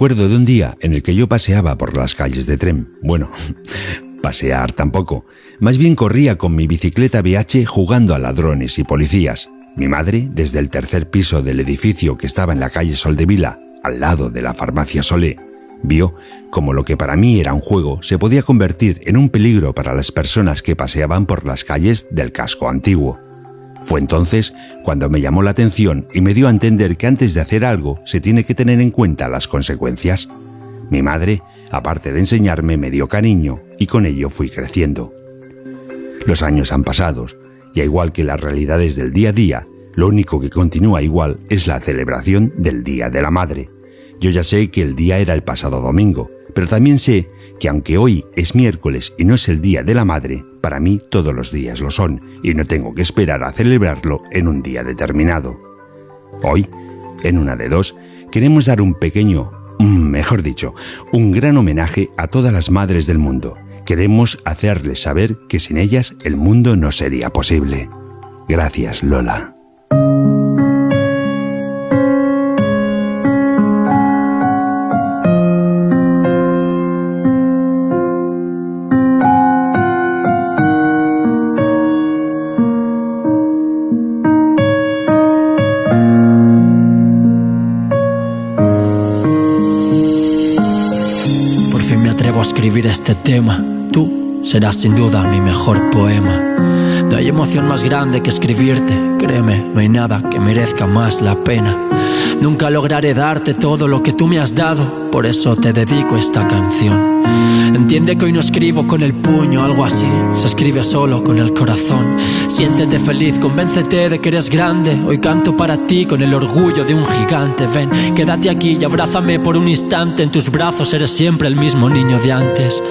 Acuerdo de un día en el que yo paseaba por las calles de Trem. Bueno, pasear tampoco. Más bien corría con mi bicicleta BH jugando a ladrones y policías. Mi madre, desde el tercer piso del edificio que estaba en la calle Soldevila, al lado de la farmacia Solé, vio como lo que para mí era un juego se podía convertir en un peligro para las personas que paseaban por las calles del casco antiguo. Fue entonces cuando me llamó la atención y me dio a entender que antes de hacer algo se tiene que tener en cuenta las consecuencias. Mi madre, aparte de enseñarme, me dio cariño y con ello fui creciendo. Los años han pasado y igual que las realidades del día a día, lo único que continúa igual es la celebración del Día de la Madre. Yo ya sé que el día era el pasado domingo, pero también sé que aunque hoy es miércoles y no es el Día de la Madre, para mí todos los días lo son y no tengo que esperar a celebrarlo en un día determinado. Hoy, en una de dos, queremos dar un pequeño, mm, mejor dicho, un gran homenaje a todas las madres del mundo. Queremos hacerles saber que sin ellas el mundo no sería posible. Gracias, Lola. Este tema. Tú serás sin duda mi mejor poema. No hay emoción más grande que escribirte, créeme, no hay nada que merezca más la pena. Nunca lograré darte todo lo que tú me has dado, por eso te dedico esta canción. Entiende que hoy no escribo con el puño, algo así, se escribe solo con el corazón. Siéntete feliz, convéncete de que eres grande, hoy canto para ti con el orgullo de un gigante. Ven, quédate aquí y abrázame por un instante, en tus brazos eres siempre el mismo niño de antes.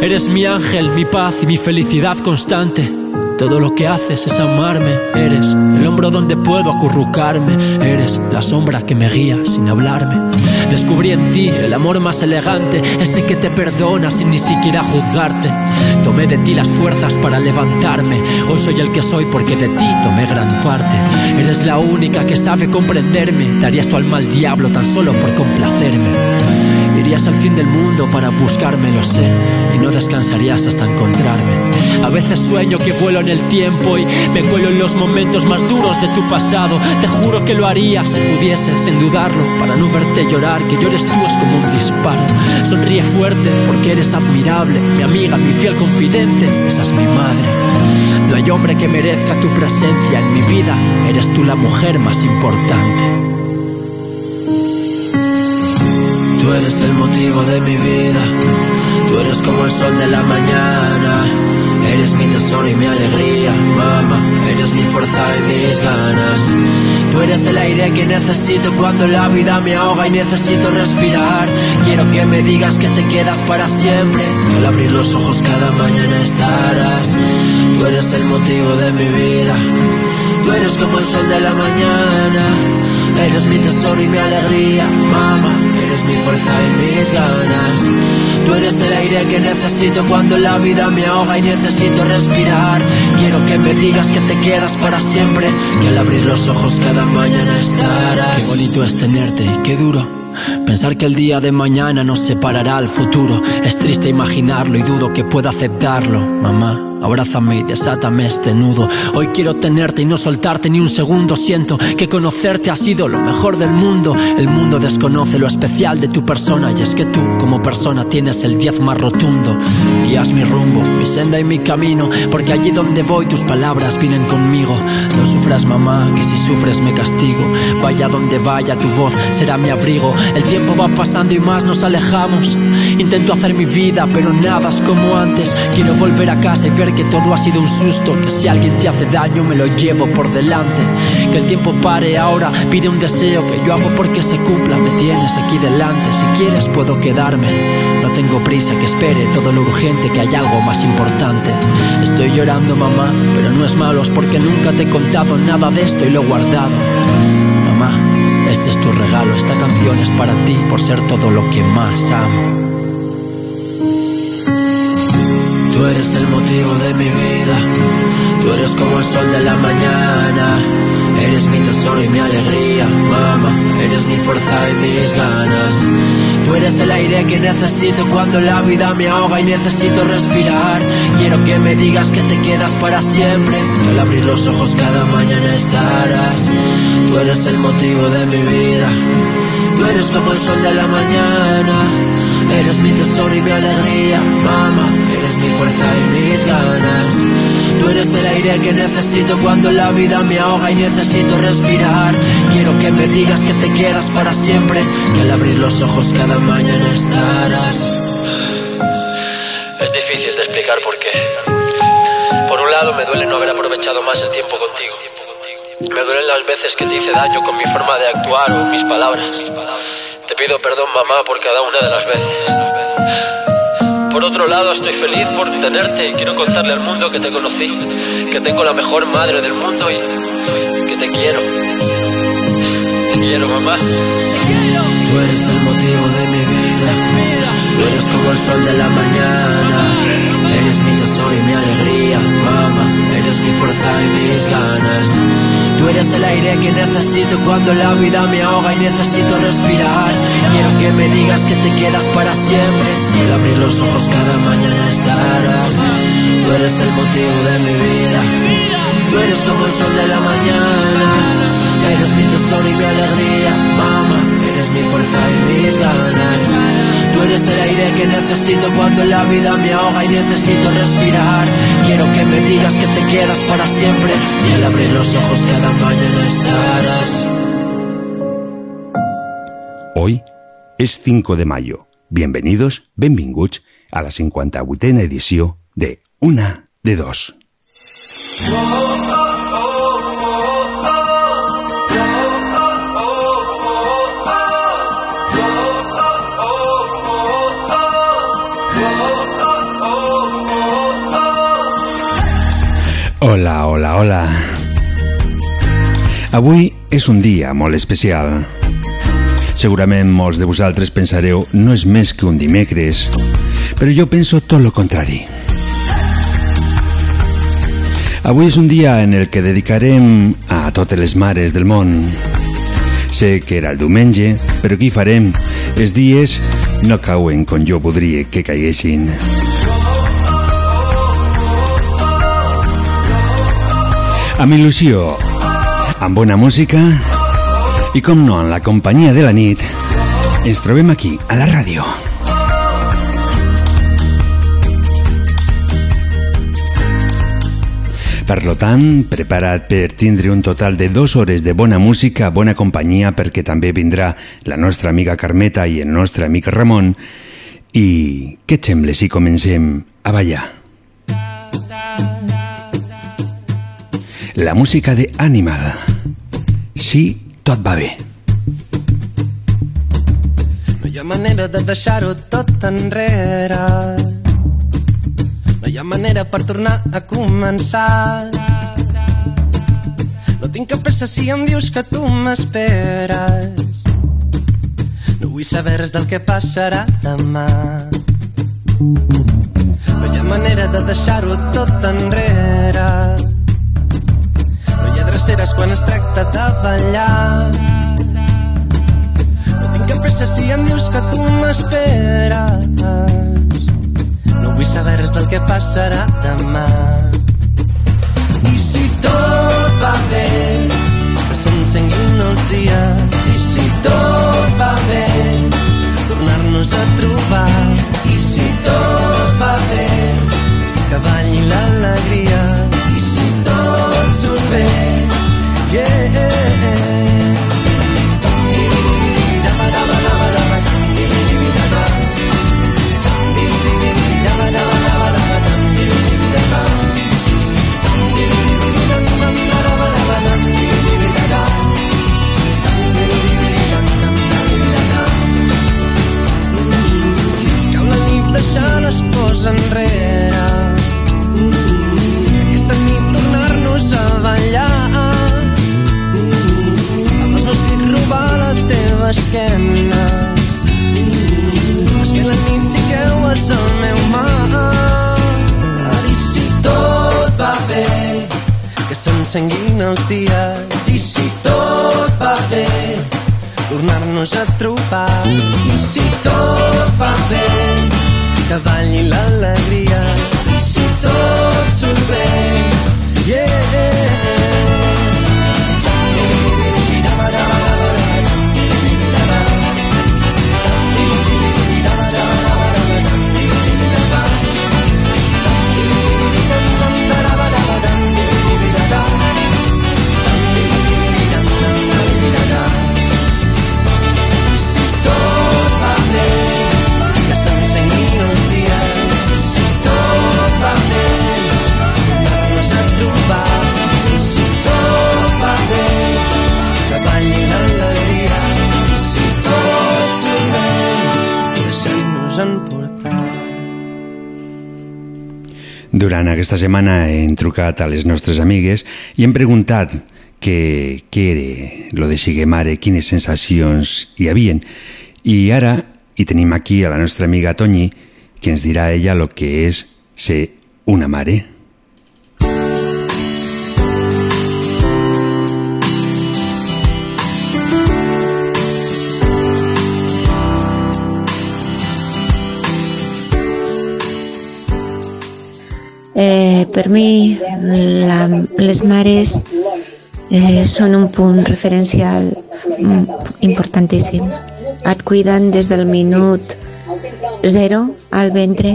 Eres mi ángel, mi paz y mi felicidad constante. Todo lo que haces es amarme, eres el hombro donde puedo acurrucarme, eres la sombra que me guía sin hablarme. Descubrí en ti el amor más elegante, ese que te perdona sin ni siquiera juzgarte. Tomé de ti las fuerzas para levantarme, hoy soy el que soy porque de ti tomé gran parte. Eres la única que sabe comprenderme, darías tu alma al diablo tan solo por complacerme. Irías al fin del mundo para buscarme, lo sé, y no descansarías hasta encontrarme. A veces sueño que vuelo en el tiempo y me cuelo en los momentos más duros de tu pasado. Te juro que lo haría si pudiese, sin dudarlo, para no verte llorar, que llores tú es como un disparo. Sonríe fuerte porque eres admirable, mi amiga, mi fiel confidente, esa es mi madre. No hay hombre que merezca tu presencia en mi vida, eres tú la mujer más importante. Tú eres el motivo de mi vida, tú eres como el sol de la mañana, eres mi tesoro y mi alegría, mamá, eres mi fuerza y mis ganas. Tú eres el aire que necesito cuando la vida me ahoga y necesito respirar. Quiero que me digas que te quedas para siempre, que al abrir los ojos cada mañana estarás. Tú eres el motivo de mi vida, tú eres como el sol de la mañana. Eres mi tesoro y mi alegría, mamá. Eres mi fuerza y mis ganas. Tú eres el aire que necesito cuando la vida me ahoga y necesito respirar. Quiero que me digas que te quedas para siempre, que al abrir los ojos cada mañana estarás. Qué bonito es tenerte, qué duro. Pensar que el día de mañana nos separará al futuro. Es triste imaginarlo y dudo que pueda aceptarlo, mamá. Abrázame y desátame este nudo. Hoy quiero tenerte y no soltarte ni un segundo. Siento que conocerte ha sido lo mejor del mundo. El mundo desconoce lo especial de tu persona y es que tú como persona tienes el diez más rotundo. Guías mi rumbo, mi senda y mi camino, porque allí donde voy tus palabras vienen conmigo. No sufras mamá, que si sufres me castigo. Vaya donde vaya tu voz será mi abrigo. El tiempo va pasando y más nos alejamos. Intento hacer mi vida, pero nada es como antes. Quiero volver a casa y ver que todo ha sido un susto, que si alguien te hace daño me lo llevo por delante. Que el tiempo pare ahora, pide un deseo que yo hago porque se cumpla. Me tienes aquí delante, si quieres puedo quedarme. No tengo prisa que espere todo lo urgente, que hay algo más importante. Estoy llorando, mamá, pero no es malo, es porque nunca te he contado nada de esto y lo he guardado. Este es tu regalo, esta canción es para ti por ser todo lo que más amo. Tú eres el motivo de mi vida, tú eres como el sol de la mañana, eres mi tesoro y mi alegría, mamá, eres mi fuerza y mis ganas. Tú eres el aire que necesito cuando la vida me ahoga y necesito respirar. Quiero que me digas que te quedas para siempre, que al abrir los ojos cada mañana estarás. Tú eres el motivo de mi vida, tú eres como el sol de la mañana, eres mi tesoro y mi alegría, mamá eres mi fuerza y mis ganas. Tú eres el aire que necesito cuando la vida me ahoga y necesito respirar. Quiero que me digas que te quedas para siempre, que al abrir los ojos cada mañana estarás. Es difícil de explicar por qué. Por un lado me duele no haber aprovechado más el tiempo contigo. Me duelen las veces que te hice daño con mi forma de actuar o mis palabras. Te pido perdón mamá por cada una de las veces. Por otro lado, estoy feliz por tenerte y quiero contarle al mundo que te conocí, que tengo la mejor madre del mundo y que te quiero. Te quiero, mamá. Tú eres el motivo de mi vida. Tú eres como el sol de la mañana. Mi fuerza y mis ganas. Tú eres el aire que necesito cuando la vida me ahoga y necesito respirar. Quiero que me digas que te quedas para siempre. Si al abrir los ojos cada mañana estarás. Tú eres el motivo de mi vida. Tú eres como el sol de la mañana. Eres mi tesoro y mi alegría, mamá. Eres mi fuerza y mis ganas. Tú eres el aire que necesito cuando la vida me ahoga y necesito respirar. Quiero que me digas que te quedas para siempre. Y al abrir los ojos cada mañana estarás. Hoy es 5 de mayo. Bienvenidos, benvinguts, a la 58a edició de Una de Dos. Hola, hola, hola. Avui és un dia molt especial. Segurament molts de vosaltres pensareu no és més que un dimecres, però jo penso tot lo contrari. Avui és un dia en el que dedicarem a totes les mares del món. Sé que era el diumenge, però què farem? Els dies no cauen com jo voldria que caiguessin. Amb il·lusió, amb bona música i, com no, en la companyia de la nit, ens trobem aquí, a la ràdio. Per lo tant, prepara't per tindre un total de dues hores de bona música, bona companyia, perquè també vindrà la nostra amiga Carmeta i el nostre amic Ramon. I què et sembla si comencem a ballar? La música de Animal. Sí, tot va bé. No hi ha manera de deixar-ho tot enrere. No hi ha manera per tornar a començar. No tinc cap pressa si em dius que tu m'esperes. No vull saber res del que passarà demà. No hi ha manera de deixar-ho tot enrere. No dreceres quan es tracta de ballar pressa si em dius que tu m'esperes. No vull saber res del que passarà demà. I si tot va bé, que s'encenguin els dies. I si tot va bé, tornar-nos a trobar. I si tot va bé, que balli l'alegria. I si tot surt bé, deixar les pors enrere. Aquesta nit tornar-nos a ballar. Amb els meus dits robar la teva esquena. És que la nit si creues el meu mar. I si tot va bé, que s'encenguin els dies. I si tot va bé, tornar-nos a trobar. I si tot va bé, que balli l'alegria. I si tot surt bé yeah Durant aquesta setmana hem trucat a les nostres amigues i hem preguntat què, què era lo de siguer mare, quines sensacions hi havien. I ara hi tenim aquí a la nostra amiga Toñi, que ens dirà ella el que és ser una mare. Eh, per mi, la, les mares eh, són un punt referencial mm, importantíssim. Et cuiden des del minut zero al ventre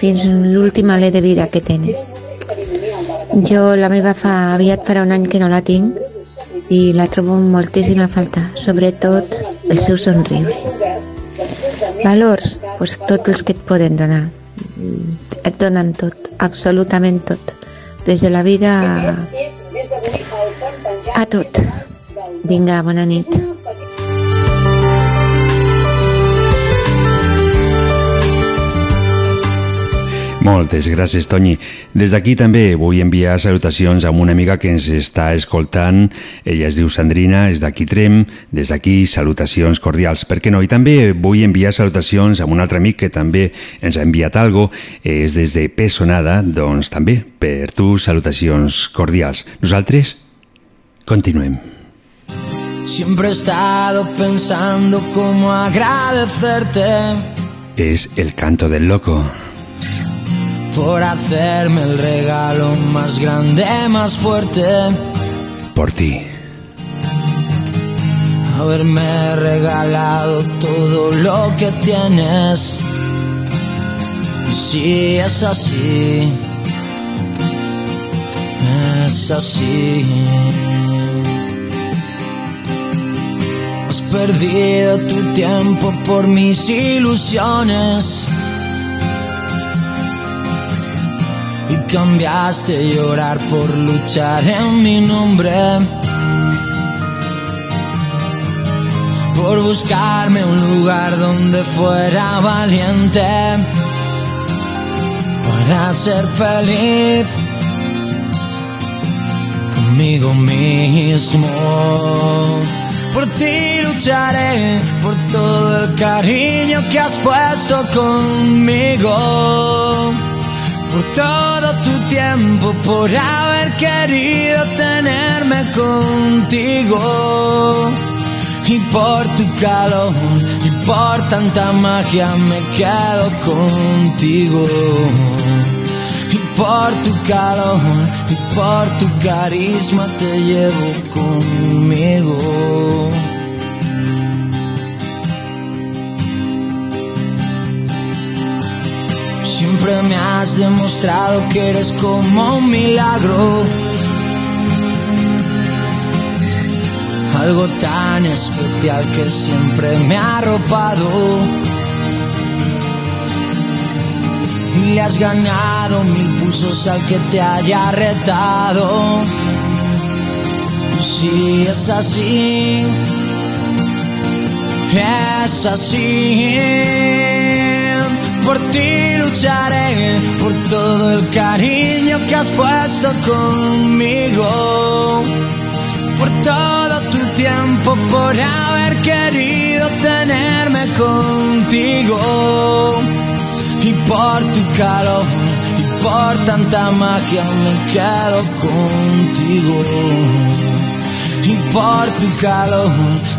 fins a l'últim alè de vida que tenen. Jo la meva fa aviat farà un any que no la tinc i la trobo moltíssima falta, sobretot el seu somriure. Valors, doncs tots els que et poden donar et donen tot, absolutament tot. Des de la vida a, a tot. Vinga, bona nit. Moltes gràcies, Toni. Des d'aquí també vull enviar salutacions a una amiga que ens està escoltant. Ella es diu Sandrina, és d'aquí Trem. Des d'aquí, salutacions cordials. Per què no? I també vull enviar salutacions a un altre amic que també ens ha enviat algo. És des de Pesonada, doncs també per tu salutacions cordials. Nosaltres continuem. Siempre he estado pensando cómo agradecerte. Es el canto del loco por hacerme el regalo más grande, más fuerte. Por ti. Haberme regalado todo lo que tienes. Y si es así, es así. Has perdido tu tiempo por mis ilusiones. Y cambiaste llorar por luchar en mi nombre. Por buscarme un lugar donde fuera valiente. Para ser feliz conmigo mismo. por ti lucharé, por todo el cariño que has puesto conmigo. Por todo tu tiempo, por haber querido tenerme contigo. Y por tu calor y por tanta magia me quedo contigo por tu calor y por tu carisma te llevo conmigo. Siempre me has demostrado que eres como un milagro. Algo tan especial que siempre me ha arropado y le has ganado mil pulsos al que te haya retado. Si es así, es así. Por ti por todo el cariño que has puesto conmigo. Por todo tu tiempo, por haber querido tenerme contigo y por tu calor y por tanta magia me quedo contigo. Y por tu calor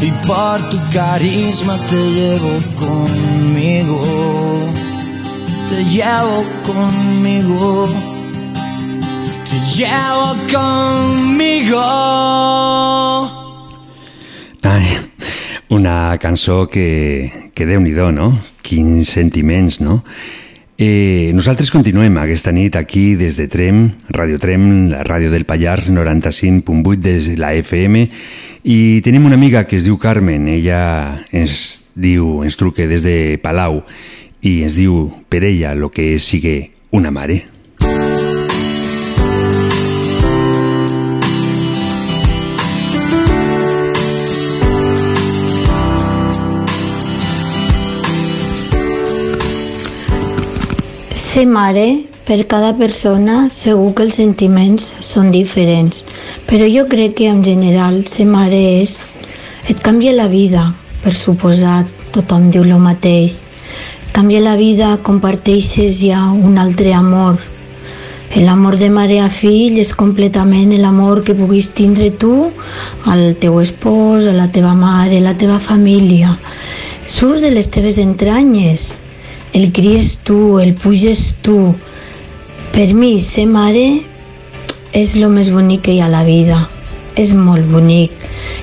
y por tu carisma te llevo conmigo. Te llevo conmigo. Te llevo conmigo. Ai, una cançó que, que déu-n'hi-do, no? Quins sentiments, no? Eh, nosaltres continuem aquesta nit aquí des de Trem, Radio Trem, la ràdio del Pallars 95.8 des de la FM i tenim una amiga que es diu Carmen, ella ens diu, ens truca des de Palau i ens diu per ella el que sigue una mare. Ser mare, per cada persona, segur que els sentiments són diferents, però jo crec que en general ser mare és... et canvia la vida, per suposat, tothom diu el mateix. Canvia la vida, comparteixes ja un altre amor. L'amor de mare a fill és completament l'amor que puguis tindre tu al teu espòs, a la teva mare, a la teva família. Surt de les teves entranyes, el cries tu, el puges tu. Per mi, ser mare és el més bonic que hi ha a la vida. És molt bonic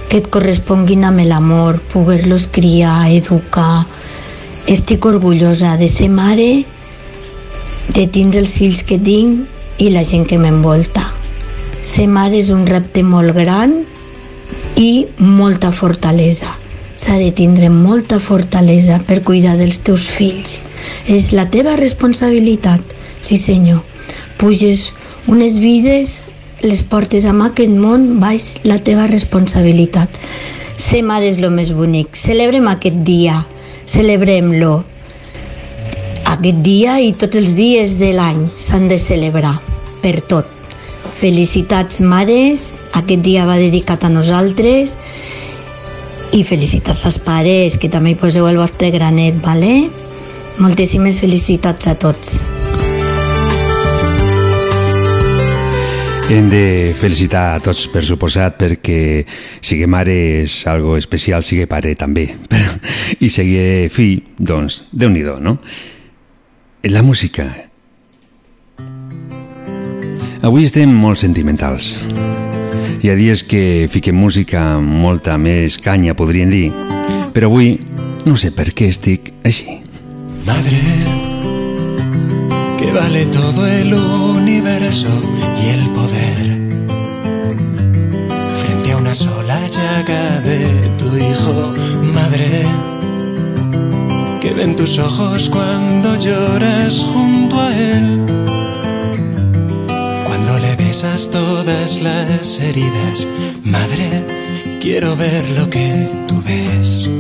que et corresponguin amb l'amor, poder-los criar, educar. Estic orgullosa de ser mare, de tindre els fills que tinc i la gent que m'envolta. Ser mare és un repte molt gran i molta fortalesa. S'ha de tindre molta fortalesa per cuidar dels teus fills. És la teva responsabilitat, sí senyor. Puges unes vides, les portes amb aquest món, baix la teva responsabilitat. Ser mare és el més bonic. Celebrem aquest dia, celebrem-lo. Aquest dia i tots els dies de l'any s'han de celebrar, per tot. Felicitats, mares, aquest dia va dedicat a nosaltres i felicitats als pares, que també hi poseu el vostre granet, vale? Moltíssimes felicitats a tots. Hem de felicitar a tots, per suposat, perquè sigue mare és algo especial, sigue pare també. Però, I sigue fill, doncs, déu nhi no? La música. Avui estem molt sentimentals. Hi ha dies que fiquem música molta més canya, podríem dir, però avui no sé per què estic així. Madre, que vale todo el universo y el poder una sola llaga de tu hijo, madre, que ven tus ojos cuando lloras junto a él, cuando le besas todas las heridas, madre, quiero ver lo que tú ves.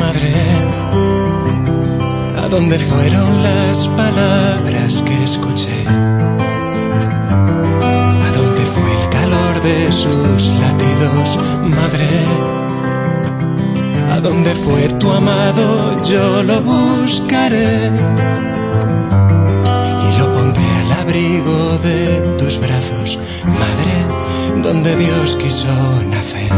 Madre, ¿a dónde fueron las palabras que escuché? De sus latidos, madre. A dónde fue tu amado, yo lo buscaré y lo pondré al abrigo de tus brazos, madre, donde Dios quiso nacer.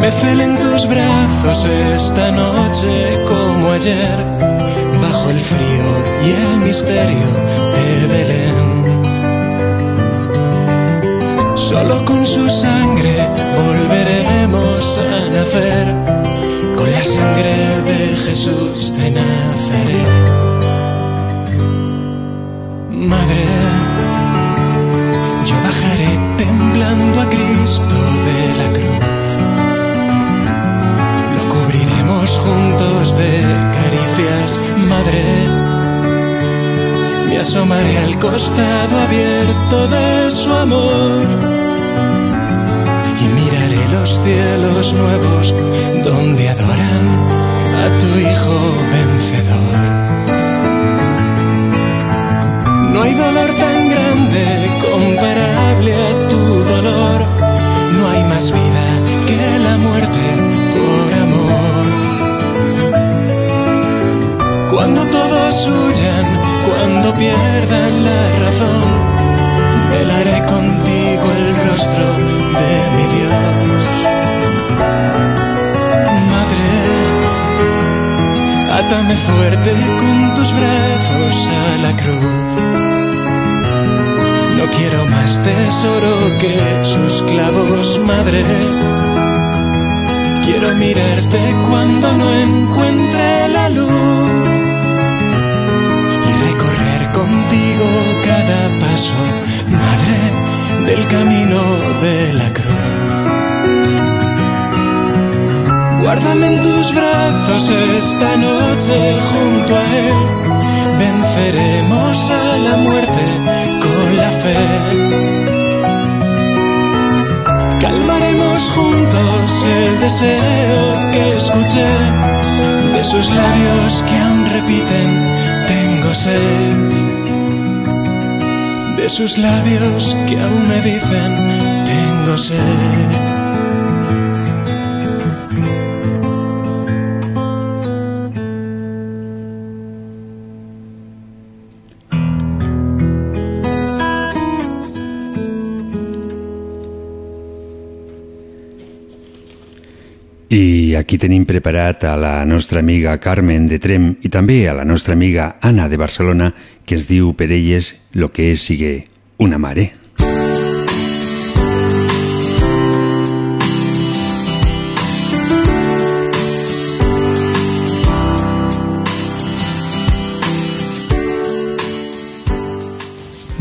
Me celen tus brazos esta noche como ayer, bajo el frío y el misterio de Belén. Solo con su sangre volveremos a nacer, con la sangre de Jesús de Nazaret. Madre, yo bajaré temblando a Cristo de la cruz. Lo cubriremos juntos de caricias, madre. Me asomaré al costado abierto de su amor cielos nuevos donde adoran a tu Hijo vencedor. No hay dolor tan grande comparable a tu dolor. No hay más vida que la muerte por amor. Cuando todos huyan, cuando pierdan la razón, velaré contigo el rostro de mi Dios. Madre, átame fuerte con tus brazos a la cruz. No quiero más tesoro que sus clavos, madre. Quiero mirarte cuando no encuentre la luz y recorrer contigo cada paso, madre, del camino de la cruz. Guárdame en tus brazos esta noche junto a Él. Venceremos a la muerte con la fe. Calmaremos juntos el deseo que escuché de sus labios que aún repiten, tengo sed. De sus labios que aún me dicen, tengo sed. I aquí tenim preparat a la nostra amiga Carmen de Trem i també a la nostra amiga Anna de Barcelona, que es diu per elles lo que és sigue una mare.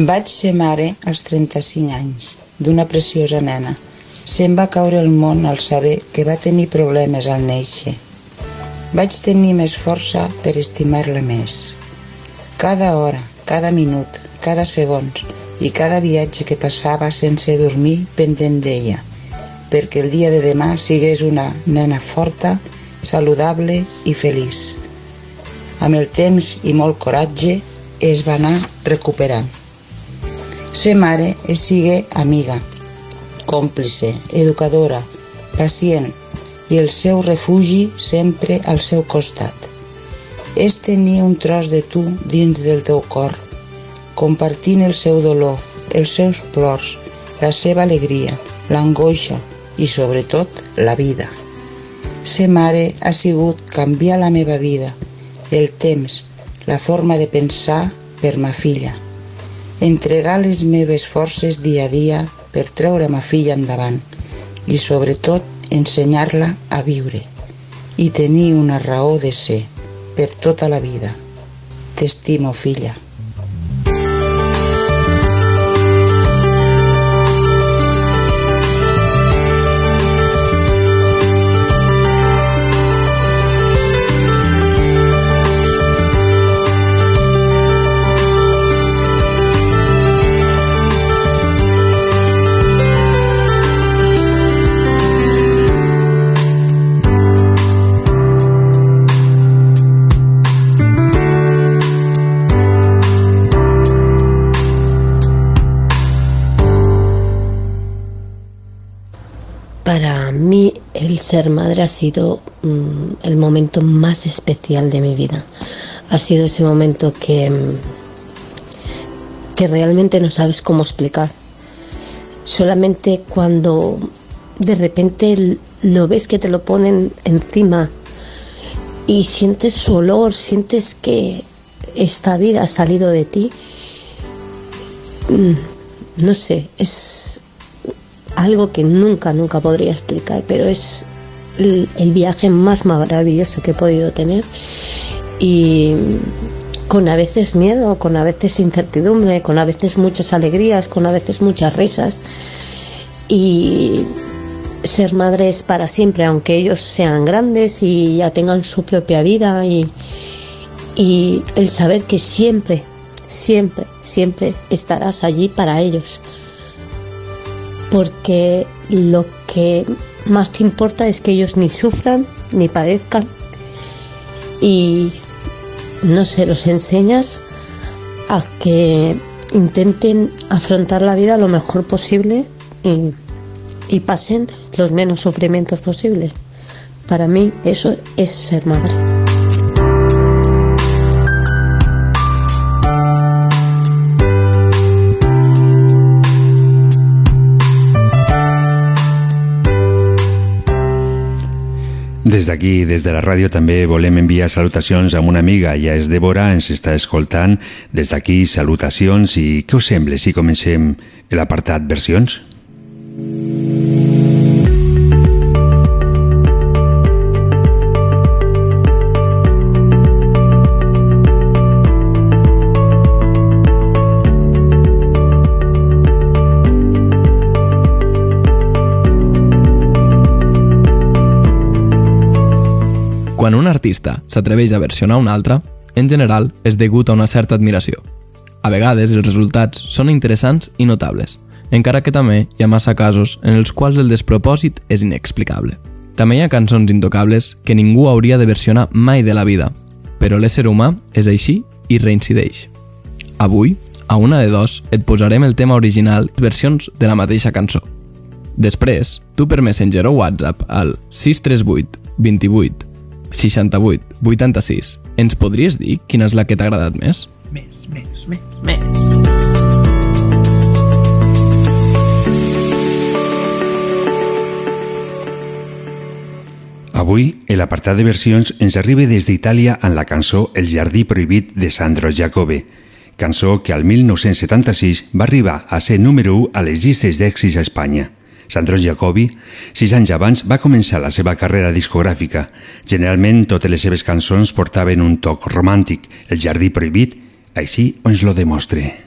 Vaig ser mare als 35 anys d'una preciosa nena. Se'm va caure el món al saber que va tenir problemes al néixer. Vaig tenir més força per estimar-la més. Cada hora, cada minut, cada segons i cada viatge que passava sense dormir pendent d'ella, perquè el dia de demà sigués una nena forta, saludable i feliç. Amb el temps i molt coratge es va anar recuperant. Ser mare és sigue amiga, còmplice, educadora, pacient i el seu refugi sempre al seu costat. És tenir un tros de tu dins del teu cor, compartint el seu dolor, els seus plors, la seva alegria, l'angoixa i, sobretot, la vida. Ser mare ha sigut canviar la meva vida, el temps, la forma de pensar per ma filla. Entregar les meves forces dia a dia per treure ma filla endavant i, sobretot, ensenyar-la a viure i tenir una raó de ser per tota la vida. T'estimo, filla. El ser madre ha sido mm, el momento más especial de mi vida. Ha sido ese momento que, mm, que realmente no sabes cómo explicar. Solamente cuando de repente lo ves que te lo ponen encima y sientes su olor, sientes que esta vida ha salido de ti. Mm, no sé, es algo que nunca, nunca podría explicar, pero es el, viaje más maravilloso que he podido tener y con a veces miedo, con a veces incertidumbre, con a veces muchas alegrías, con a veces muchas risas y ser madre es para siempre, aunque ellos sean grandes y ya tengan su propia vida y, y el saber que siempre, siempre, siempre estarás allí para ellos. Porque lo que más te importa es que ellos ni sufran ni padezcan y no sé, los enseñas a que intenten afrontar la vida lo mejor posible y, y pasen los menos sufrimientos posibles. Para mí eso es ser madre. D'aquí, des de la ràdio, també volem enviar salutacions a una amiga, ja és Débora, ens està escoltant. Des d'aquí, salutacions i què us sembla si comencem l'apartat versions? Artista s'atreveix a versionar un altre, en general és degut a una certa admiració. A vegades els resultats són interessants i notables, encara que també hi ha massa casos en els quals el despropòsit és inexplicable. També hi ha cançons intocables que ningú hauria de versionar mai de la vida, però l'ésser humà és així i reincideix. Avui, a una de dos, et posarem el tema original i versions de la mateixa cançó. Després, tu per Messenger o WhatsApp al 638 28 68 86. Ens podries dir quina és la que t'ha agradat més? Més, més, més, més. Avui, l'apartat de versions ens arriba des d'Itàlia en la cançó El jardí prohibit de Sandro Jacobe, cançó que al 1976 va arribar a ser número 1 a les llistes d'èxits a Espanya. Sandro Jacobi, sis anys abans va començar la seva carrera discogràfica. Generalment totes les seves cançons portaven un toc romàntic, el jardí prohibit, així ens lo demostre.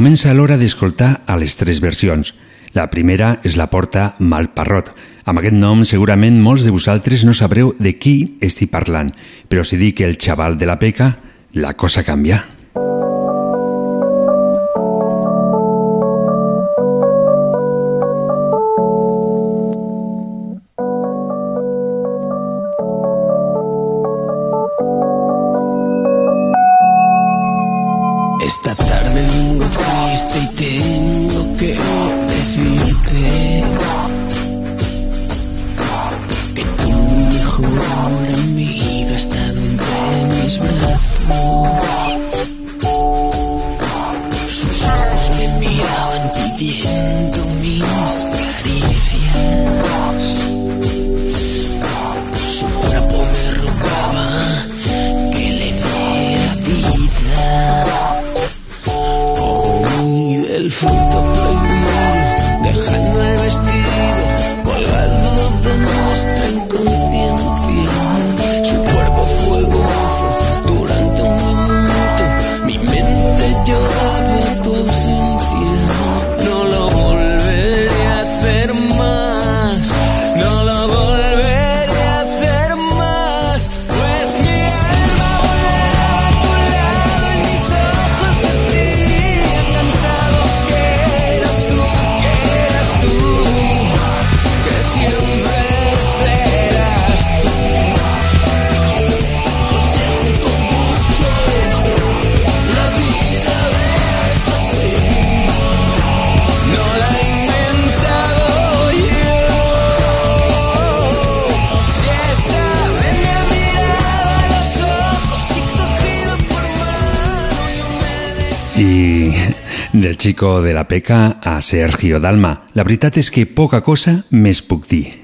Comença l'hora d'escoltar a les tres versions. La primera és la porta Malparrot. Amb aquest nom segurament molts de vosaltres no sabreu de qui estic parlant, però si dic el xaval de la peca, la cosa canvia. De la Peca a Sergio Dalma. La veritat és que poca cosa més puc dir.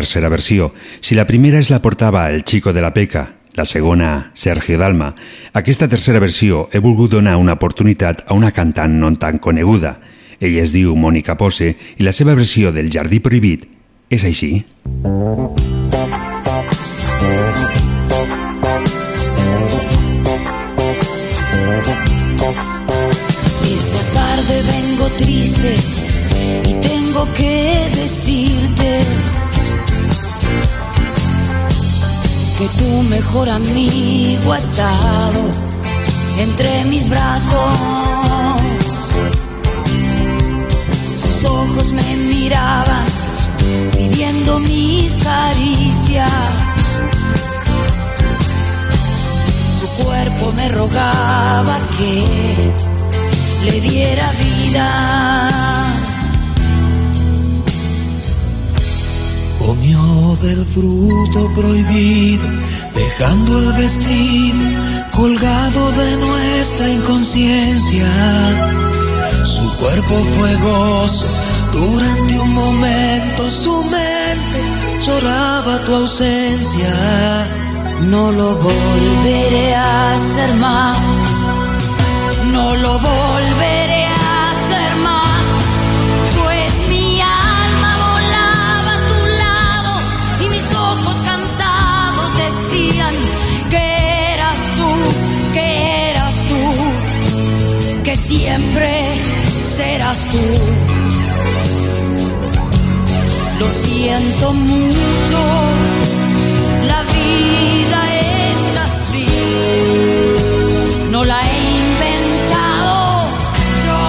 Tercera versió. Si la primera es la portava el Chico de la Peca, la segona Sergio Dalma, aquesta tercera versió he volgut donar una oportunitat a una cantant no tan coneguda. Ella es diu Mònica Pose i la seva versió del Jardí Prohibit és així. Esta tarde vengo triste y tengo que decirte tu mejor amigo ha estado entre mis brazos. Sus ojos me miraban pidiendo mis caricias. Su cuerpo me rogaba que le diera vida. Comió del fruto prohibido, dejando el vestido colgado de nuestra inconsciencia. Su cuerpo fue gozo durante un momento, su mente lloraba tu ausencia. No lo volveré a hacer más. No lo volveré siempre serás tú. Lo siento mucho, la vida es así. No la he inventado yo.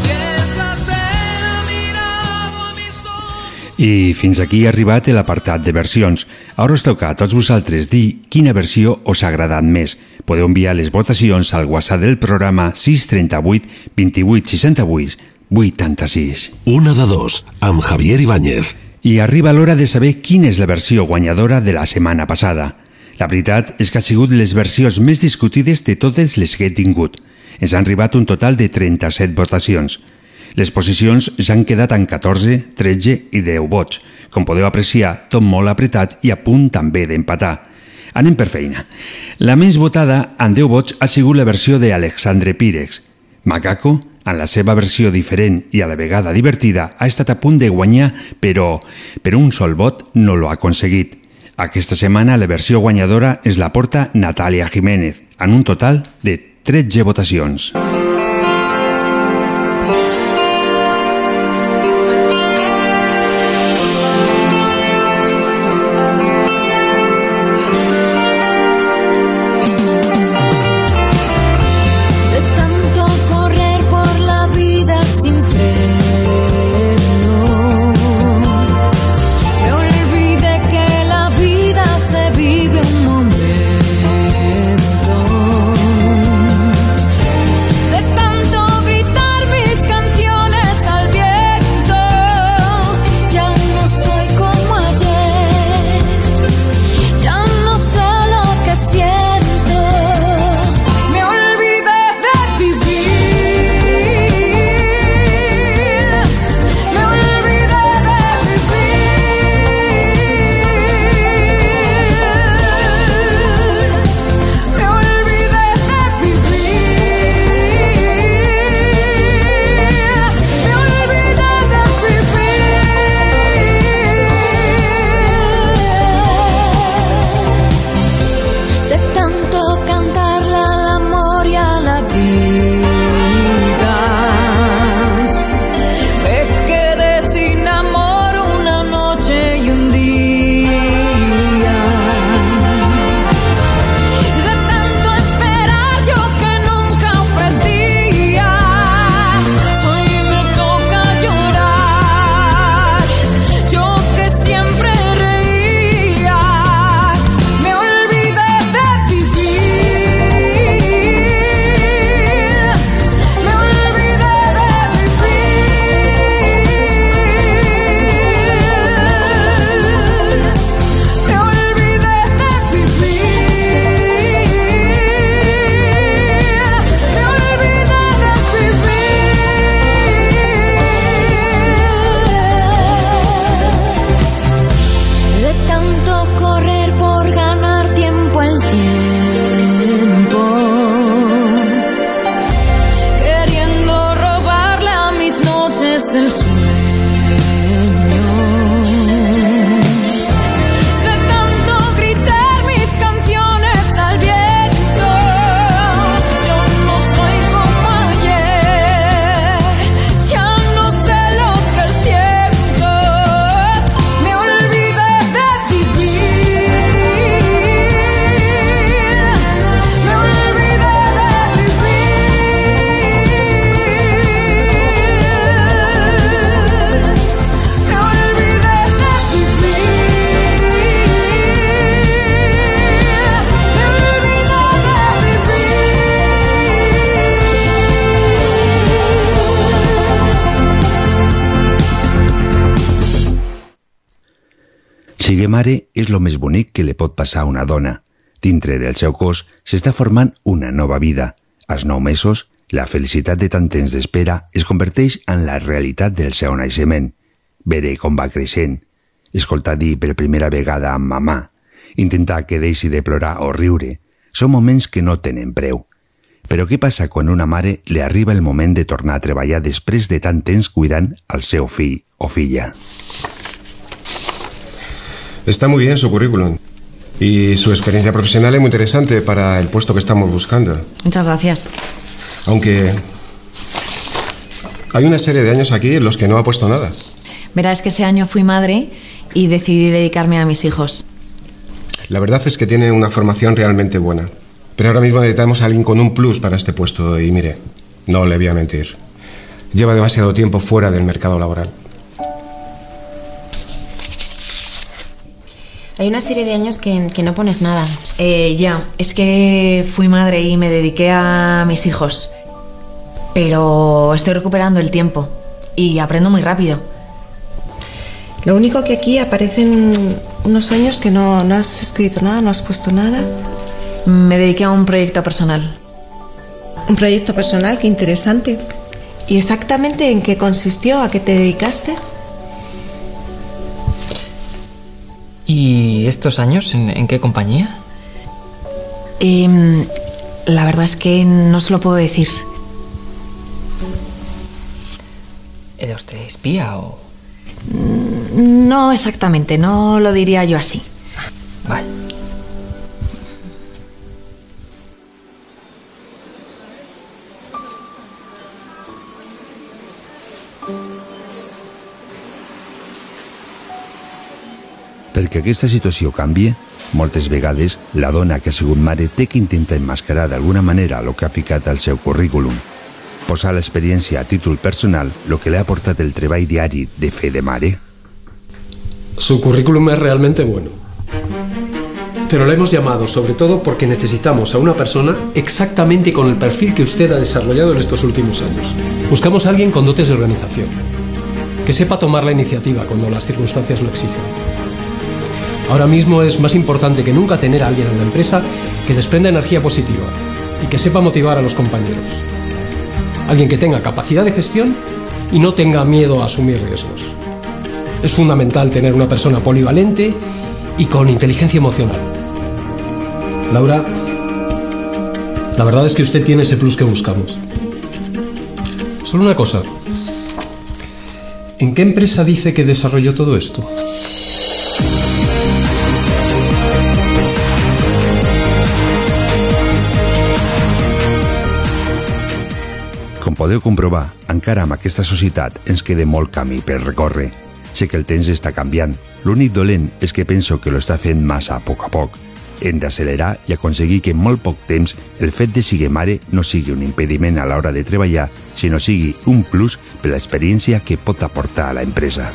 Si el placer ha mirado a mis ojos. I fins aquí ha arribat l'apartat de versions. Ara us toca a tots vosaltres dir quina versió us ha agradat més. Podeu enviar les votacions al WhatsApp del programa 638 28 68 86. Una de dos, amb Javier Ibáñez. I arriba l'hora de saber quina és la versió guanyadora de la setmana passada. La veritat és que ha sigut les versions més discutides de totes les que he tingut. Ens han arribat un total de 37 votacions. Les posicions s'han quedat en 14, 13 i 10 vots. Com podeu apreciar, tot molt apretat i a punt també d'empatar. Anem per feina. La més votada, amb 10 vots, ha sigut la versió d'Alexandre Pírex. Macaco, en la seva versió diferent i a la vegada divertida, ha estat a punt de guanyar, però per un sol vot no lo ha aconseguit. Aquesta setmana la versió guanyadora és la porta Natàlia Jiménez, en un total de 13 votacions. es passar una dona. Dintre del seu cos s'està formant una nova vida. Als nou mesos, la felicitat de tant temps d'espera es converteix en la realitat del seu naixement. Veré com va creixent. Escoltar dir per primera vegada a mamà. Intentar que deixi de plorar o riure. Són moments que no tenen preu. Però què passa quan una mare li arriba el moment de tornar a treballar després de tant temps cuidant al seu fill o filla? Está muy bien su currículum. Y su experiencia profesional es muy interesante para el puesto que estamos buscando. Muchas gracias. Aunque hay una serie de años aquí en los que no ha puesto nada. Verás que ese año fui madre y decidí dedicarme a mis hijos. La verdad es que tiene una formación realmente buena. Pero ahora mismo necesitamos a alguien con un plus para este puesto y mire, no le voy a mentir. Lleva demasiado tiempo fuera del mercado laboral. Hay una serie de años que, que no pones nada. Eh, ya, es que fui madre y me dediqué a mis hijos. Pero estoy recuperando el tiempo y aprendo muy rápido. Lo único que aquí aparecen unos años que no, no has escrito nada, no has puesto nada. Me dediqué a un proyecto personal. Un proyecto personal, qué interesante. ¿Y exactamente en qué consistió? ¿A qué te dedicaste? ¿Y estos años en, en qué compañía? Em, la verdad es que no se lo puedo decir. ¿Era usted espía o...? No exactamente, no lo diría yo así. Vale. Perquè aquesta situació canvi, moltes vegades la dona que ha sigut mare té que intentar enmascarar d'alguna manera el que ha ficat al seu currículum. Posar l'experiència a títol personal el que le ha portat el treball diari de fer de mare. Su currículum es realmente bueno. Pero la hemos llamado sobre todo porque necesitamos a una persona exactamente con el perfil que usted ha desarrollado en estos últimos años. Buscamos a alguien con dotes de organización, que sepa tomar la iniciativa cuando las circunstancias lo exigen. Ahora mismo es más importante que nunca tener a alguien en la empresa que desprenda energía positiva y que sepa motivar a los compañeros. Alguien que tenga capacidad de gestión y no tenga miedo a asumir riesgos. Es fundamental tener una persona polivalente y con inteligencia emocional. Laura, la verdad es que usted tiene ese plus que buscamos. Solo una cosa. ¿En qué empresa dice que desarrolló todo esto? Podeu comprovar, encara amb aquesta societat ens queda molt camí per recórrer. Sé que el temps està canviant. L'únic dolent és que penso que lo està fent massa a poc a poc. Hem d'accelerar i aconseguir que en molt poc temps el fet de sigui mare no sigui un impediment a l'hora de treballar, sinó sigui un plus per l'experiència que pot aportar a la empresa.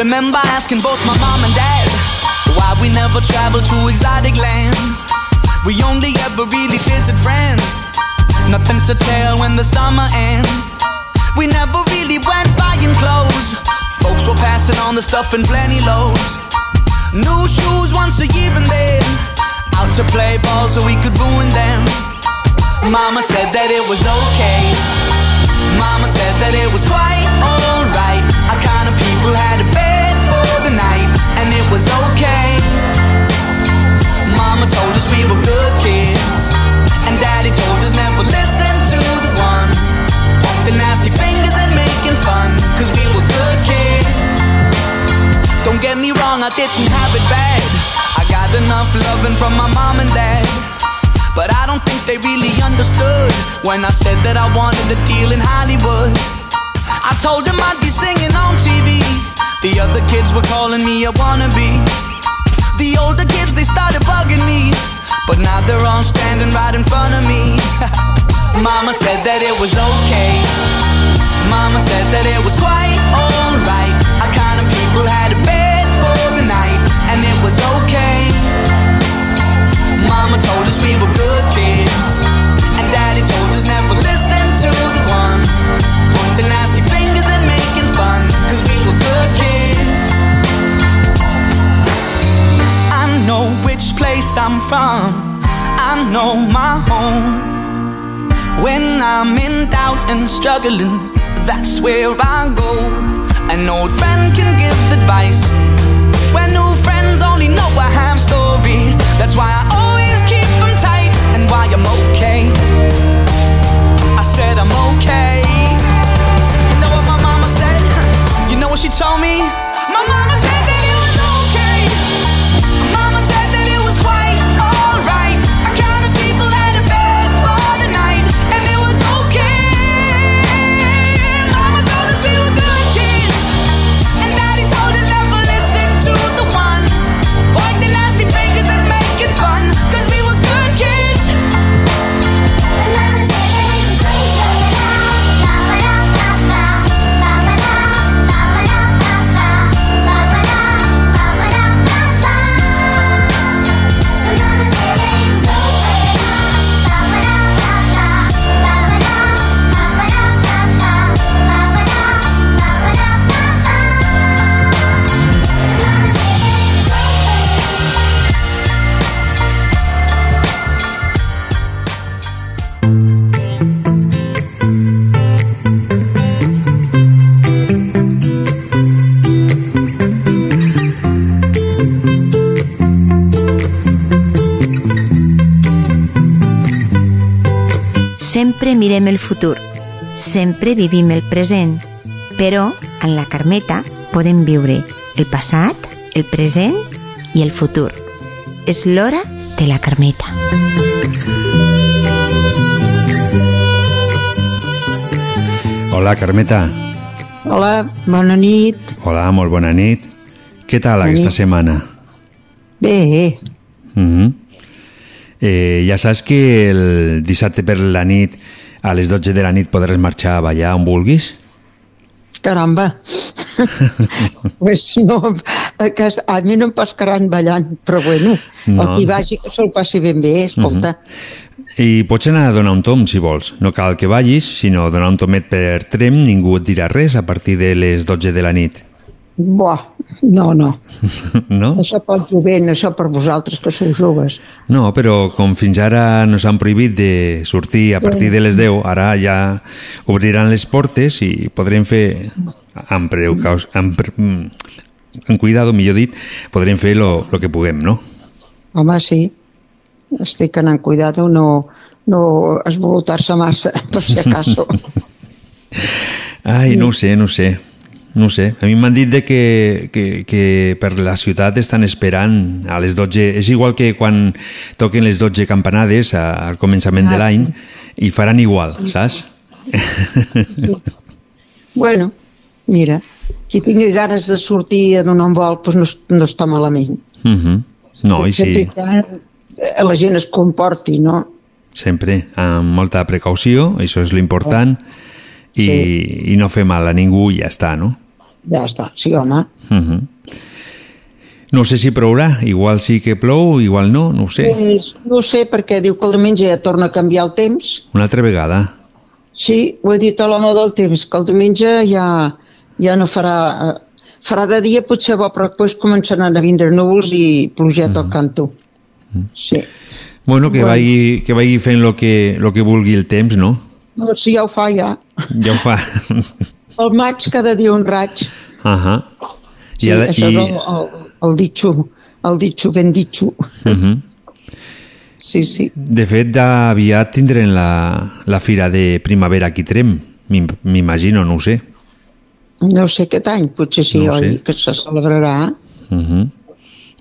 Remember asking both my mom and dad why we never traveled to exotic lands. We only ever really visit friends. Nothing to tell when the summer ends. We never really went buying clothes. Folks were passing on the stuff in plenty loads. New shoes once a year and then out to play ball so we could ruin them. Mama said that it was okay. Mama said that it was quite alright. Our kind of people had a was okay. Mama told us we were good kids, and Daddy told us never listen to the ones the nasty fingers and making fun, cause we were good kids. Don't get me wrong, I didn't have it bad. I got enough loving from my mom and dad. But I don't think they really understood when I said that I wanted a deal in Hollywood. I told them I'd be singing on TV. The other kids were calling me a wannabe. The older kids, they started bugging me. But now they're all standing right in front of me. Mama said that it was okay. Mama said that it was quite alright. Our kind of people had a bed for the night, and it was okay. Mama told us we were good know which place I'm from, I know my home. When I'm in doubt and struggling, that's where I go. An old friend can give advice. When new friends only know a half story. Mirem el futur, sempre vivim el present, però en la Carmeta podem viure el passat, el present i el futur. És l'hora de la Carmeta. Hola, Carmeta. Hola, bona nit. Hola, molt bona nit. Què tal Bona aquesta nit. setmana? Bé, Mhm. eh, ja saps que el dissabte per la nit a les 12 de la nit podràs marxar a ballar on vulguis? caramba. pues no, que a mi no em pescaran ballant, però bueno, No. el qui vagi que se'l passi ben bé, escolta. I pots anar a donar un tom, si vols. No cal que vagis, sinó donar un tomet per trem, ningú et dirà res a partir de les 12 de la nit. Buah, no, no, No? això pel jovent, això per vosaltres que sou joves. No, però com fins ara nos han prohibit de sortir a partir de les 10, ara ja obriran les portes i podrem fer, amb, precaus, amb, mm, amb cuidado, millor dit, podrem fer lo, lo que puguem, no? Home, sí, estic anant cuidado, no, no esvolutar-se massa, per si acaso. Ai, no ho sé, no ho sé. No sé. A mi m'han dit de que, que, que per la ciutat estan esperant a les 12... És igual que quan toquen les 12 campanades a- al començament de Ah, l'any i faran igual, saps? Bueno, mira, qui tingui ganes de sortir a donar un vol, doncs no, no està malament. Mhm. No, i sí, que eh, la gent es comporti, no? sempre amb molta precaució, això és l'important, i, i no fer mal a ningú i ja està, no? Ja està, sí, home. Mhm. No sé si plourà, igual sí que plou, igual no, no ho sé. Pues, no ho sé, perquè diu que el diumenge ja torna a canviar el temps. Una altra vegada. Sí, ho he dit a l'home del temps, que el diumenge ja, ja no farà... eh, Farà de dia potser bo, però després començaran a vindre núvols i plogeta al canto. Sí. Bueno, que, Bueno. Vagi, que vagi fent el que, lo que vulgui el temps, no? No, si ja ho fa, ja. Ja ho fa. El maig cada dia un raig. Ahà. Sí, ara- això és el, el, el ditxo, el ditxo ben ditxo. Mhm. Sí, sí. De fet, aviat tindrem la, la fira de primavera aquí Trem, m'im- m'imagino, no ho sé. No sé aquest any, potser sí, No oi, sé. que se celebrarà. Uh -huh.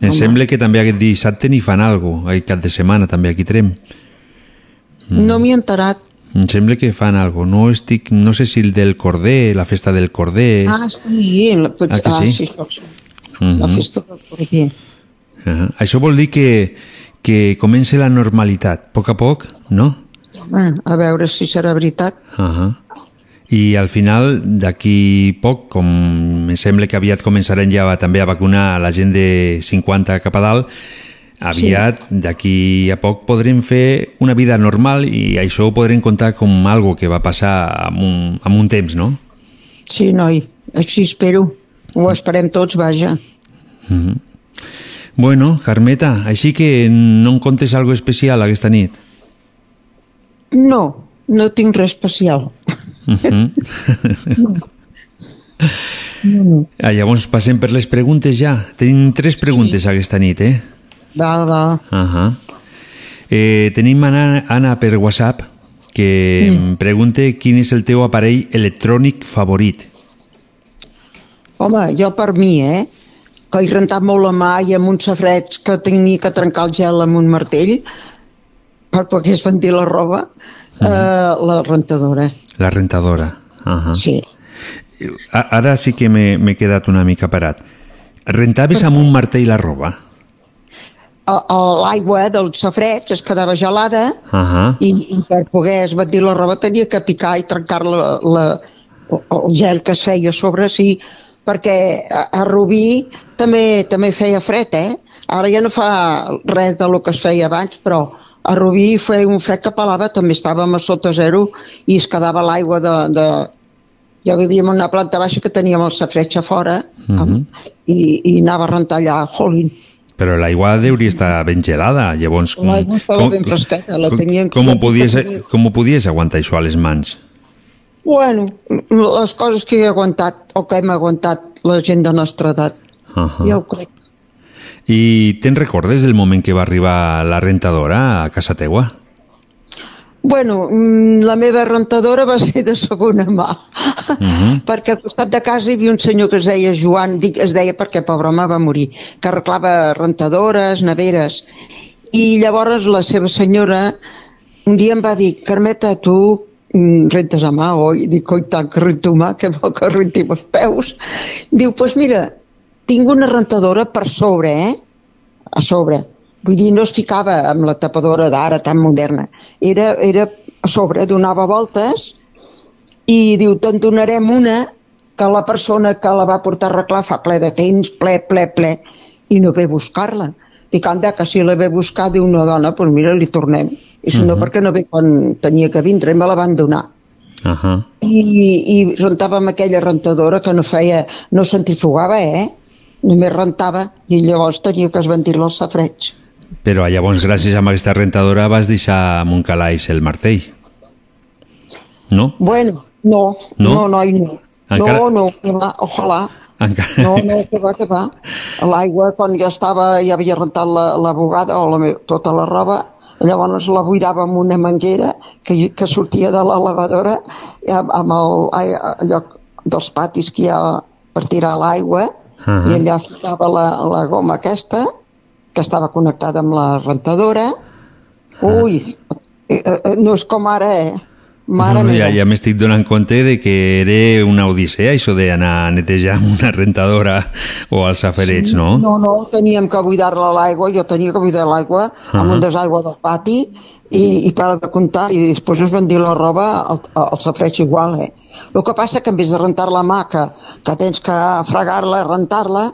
Em sembla que també aquest dissabte n'hi fan alguna cosa, aquest cap de setmana també aquí Trem. Mm. No m'hi he enterat. Em sembla que fan cosa. No, estic, no sé si el del Corder, la festa del Corder... Ah, sí, la, potser, Ah, ah, sí? sí, sí. Mhm. La festa del Cordier. Uh -huh. Això vol dir que, que comença la normalitat, a poc a poc, no? Ah, a veure si serà veritat. Uh -huh. I al final, d'aquí poc, com em sembla que aviat començarem ja també a vacunar la gent de 50 cap a dalt, aviat, d'aquí a poc, podrem fer una vida normal i això ho podrem contar com algo que va passar amb un, amb un temps, no? Sí, noi, així espero. Ho esperem tots, vaja. Uh -huh. Bueno, Carmeta, així que no em contes algo especial aquesta nit. No, no tinc res especial. Uh -huh. ah, llavors passem per les preguntes ja. Tenim tres preguntes aquesta nit, eh? Val. Uh -huh. eh, tenim Anna, Anna per WhatsApp que mm. em pregunta quin és el teu aparell electrònic favorit. Home, jo per mi, eh? Que he rentat molt la mà i amb uns safrets que tenia que trencar el gel amb un martell per pogués vendir la roba, eh, la rentadora. La rentadora. Uh -huh. Sí. Ara sí que m'he quedat una mica parat. Rentaves amb un martell la roba? L'aigua dels safrets es quedava gelada Uh -huh. i, i per poder esbatir la roba tenia que picar i trencar la, la, el gel que es feia sobre, sí, perquè a, a Rubí també també feia fred, eh? Ara ja no fa res de lo que es feia abans, però a Rubí feia un fred que pelava, també estàvem a sota zero i es quedava l'aigua de, de... Ja vivíem en una planta baixa que teníem el safreig a fora Uh -huh. i, i anava a rentar allà, jolín. Però l'aigua deuria estar ben gelada, llavors... L'aigua estava ben fresqueta, la tenien... com, ho podies, com ho podies aguantar això a les mans? Bueno, les coses que he aguantat o que hem aguantat la gent de nostra edat, Uh -huh. ja ho crec. I te'n recordes del moment que va arribar la rentadora a casa teua? Bueno, mm, la meva rentadora va ser de segona mà, Uh -huh. perquè al costat de casa hi havia un senyor que es deia Joan, dic es deia perquè pobre home va morir, que arreglava rentadores, neveres, i llavors la seva senyora un dia em va dir, Carmeta, tu mm, rentes a mà, oi? Dic, oi tant, que rento mà, que vol que renti els peus. Diu, doncs pues mira, tinc una rentadora per sobre, eh? A sobre. Vull dir, no es ficava amb la tapadora d'ara tan moderna. Era, era a sobre, donava voltes i diu, te'n donarem una que la persona que la va portar a arreglar fa ple de temps, ple, ple, ple, i no ve a buscar-la. Dic, anda, que si la ve a buscar, diu una dona, doncs mira, li tornem. I si no, Mhm. perquè no ve quan tenia que vindre, me la van donar. Uh -huh. I, i rentàvem aquella rentadora que no feia, no centrifugava, eh? Només rentava i llavors tenia que esventir-la al safreig. Però llavors, gràcies a aquesta rentadora, vas deixar amb un calaix el martell. No? Bueno, no, No? no, no, no. no. Encara- No, no, que va, ojalà. Encara... No, no, que va, que va. L'aigua, quan ja estava, ja havia rentat la, la bugada o la, tota la roba, llavors la buidava amb una manguera que, que sortia de la lavadora i amb, amb el, ai, allò dels patis que hi ha per tirar l'aigua Ahà. i allà ficava la, la goma aquesta que estava connectada amb la rentadora. Ui, eh, eh, no és com ara, eh? Mare no, ja, ja m'estic donant compte de que era una odissea això d'anar a netejar amb una rentadora o als safareig, no? No, no, teníem que buidar-la l'aigua, jo tenia que buidar l'aigua amb Ahà. un desaigua del pati i, i para de comptar, i després es vendir la roba al, al safreig igual, eh? El que passa que en vez de rentar-la a mà, que, que tens que fregar-la, rentar-la,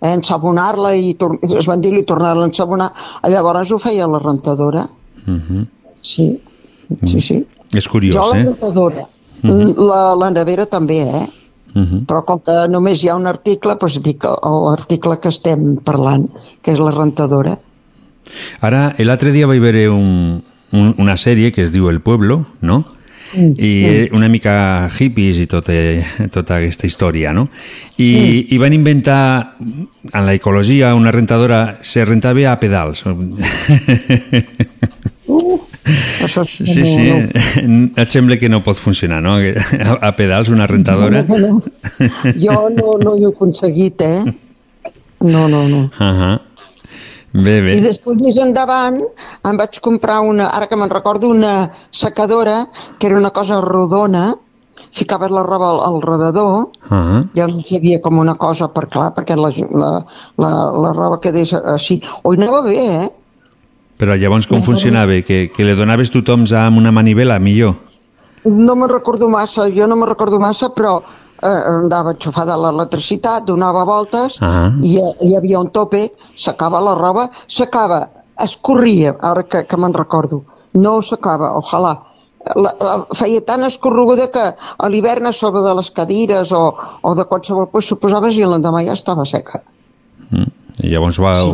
ensabonar-la i tor- esbandir-la i tornar-la a ensabonar, llavors ho feia la rentadora. Uh -huh. Sí, sí, sí. És curiós, jo la eh? rentadora, Mhm. la, la nevera també, eh? Uh -huh. Però com que només hi ha un article, doncs dic l'article que estem parlant, que és la rentadora. Ara, l'altre dia vaig veure un, un, una sèrie que es diu El Pueblo, no? Mm, i mm. una mica hippies i tota, tota aquesta història, no? I, i van inventar en la ecologia una rentadora, se rentava a pedals. Això Sí, sí, et sembla que no pot funcionar, no? A, a pedals una rentadora. No, no, no. Jo no, no hi he aconseguit, eh? No, no, no. Uh -huh. Bé, bé. I després, més endavant, em vaig comprar una, ara que me'n recordo, una secadora, que era una cosa rodona, ficaves la roba al, al rodador, Uh -huh. llavors hi havia com una cosa per clar, perquè la, la, la, la roba quedés així. O hi anava bé, eh? Però llavors com funcionava? Que, que le donaves tothom amb una manivela, millor? No me'n recordo massa, jo no me'n recordo massa, però andava enxufada a l'electricitat, donava voltes Ah. i eh, hi havia un tope, s'acaba la roba, s'acaba, escorria, ara que, que me'n recordo, no s'acaba, ojalà. La, la, feia tan escorreguda que a l'hivern a sobre de les cadires o, o de qualsevol pues, s'ho posaves i l'endemà ja estava seca. I llavors va, sí.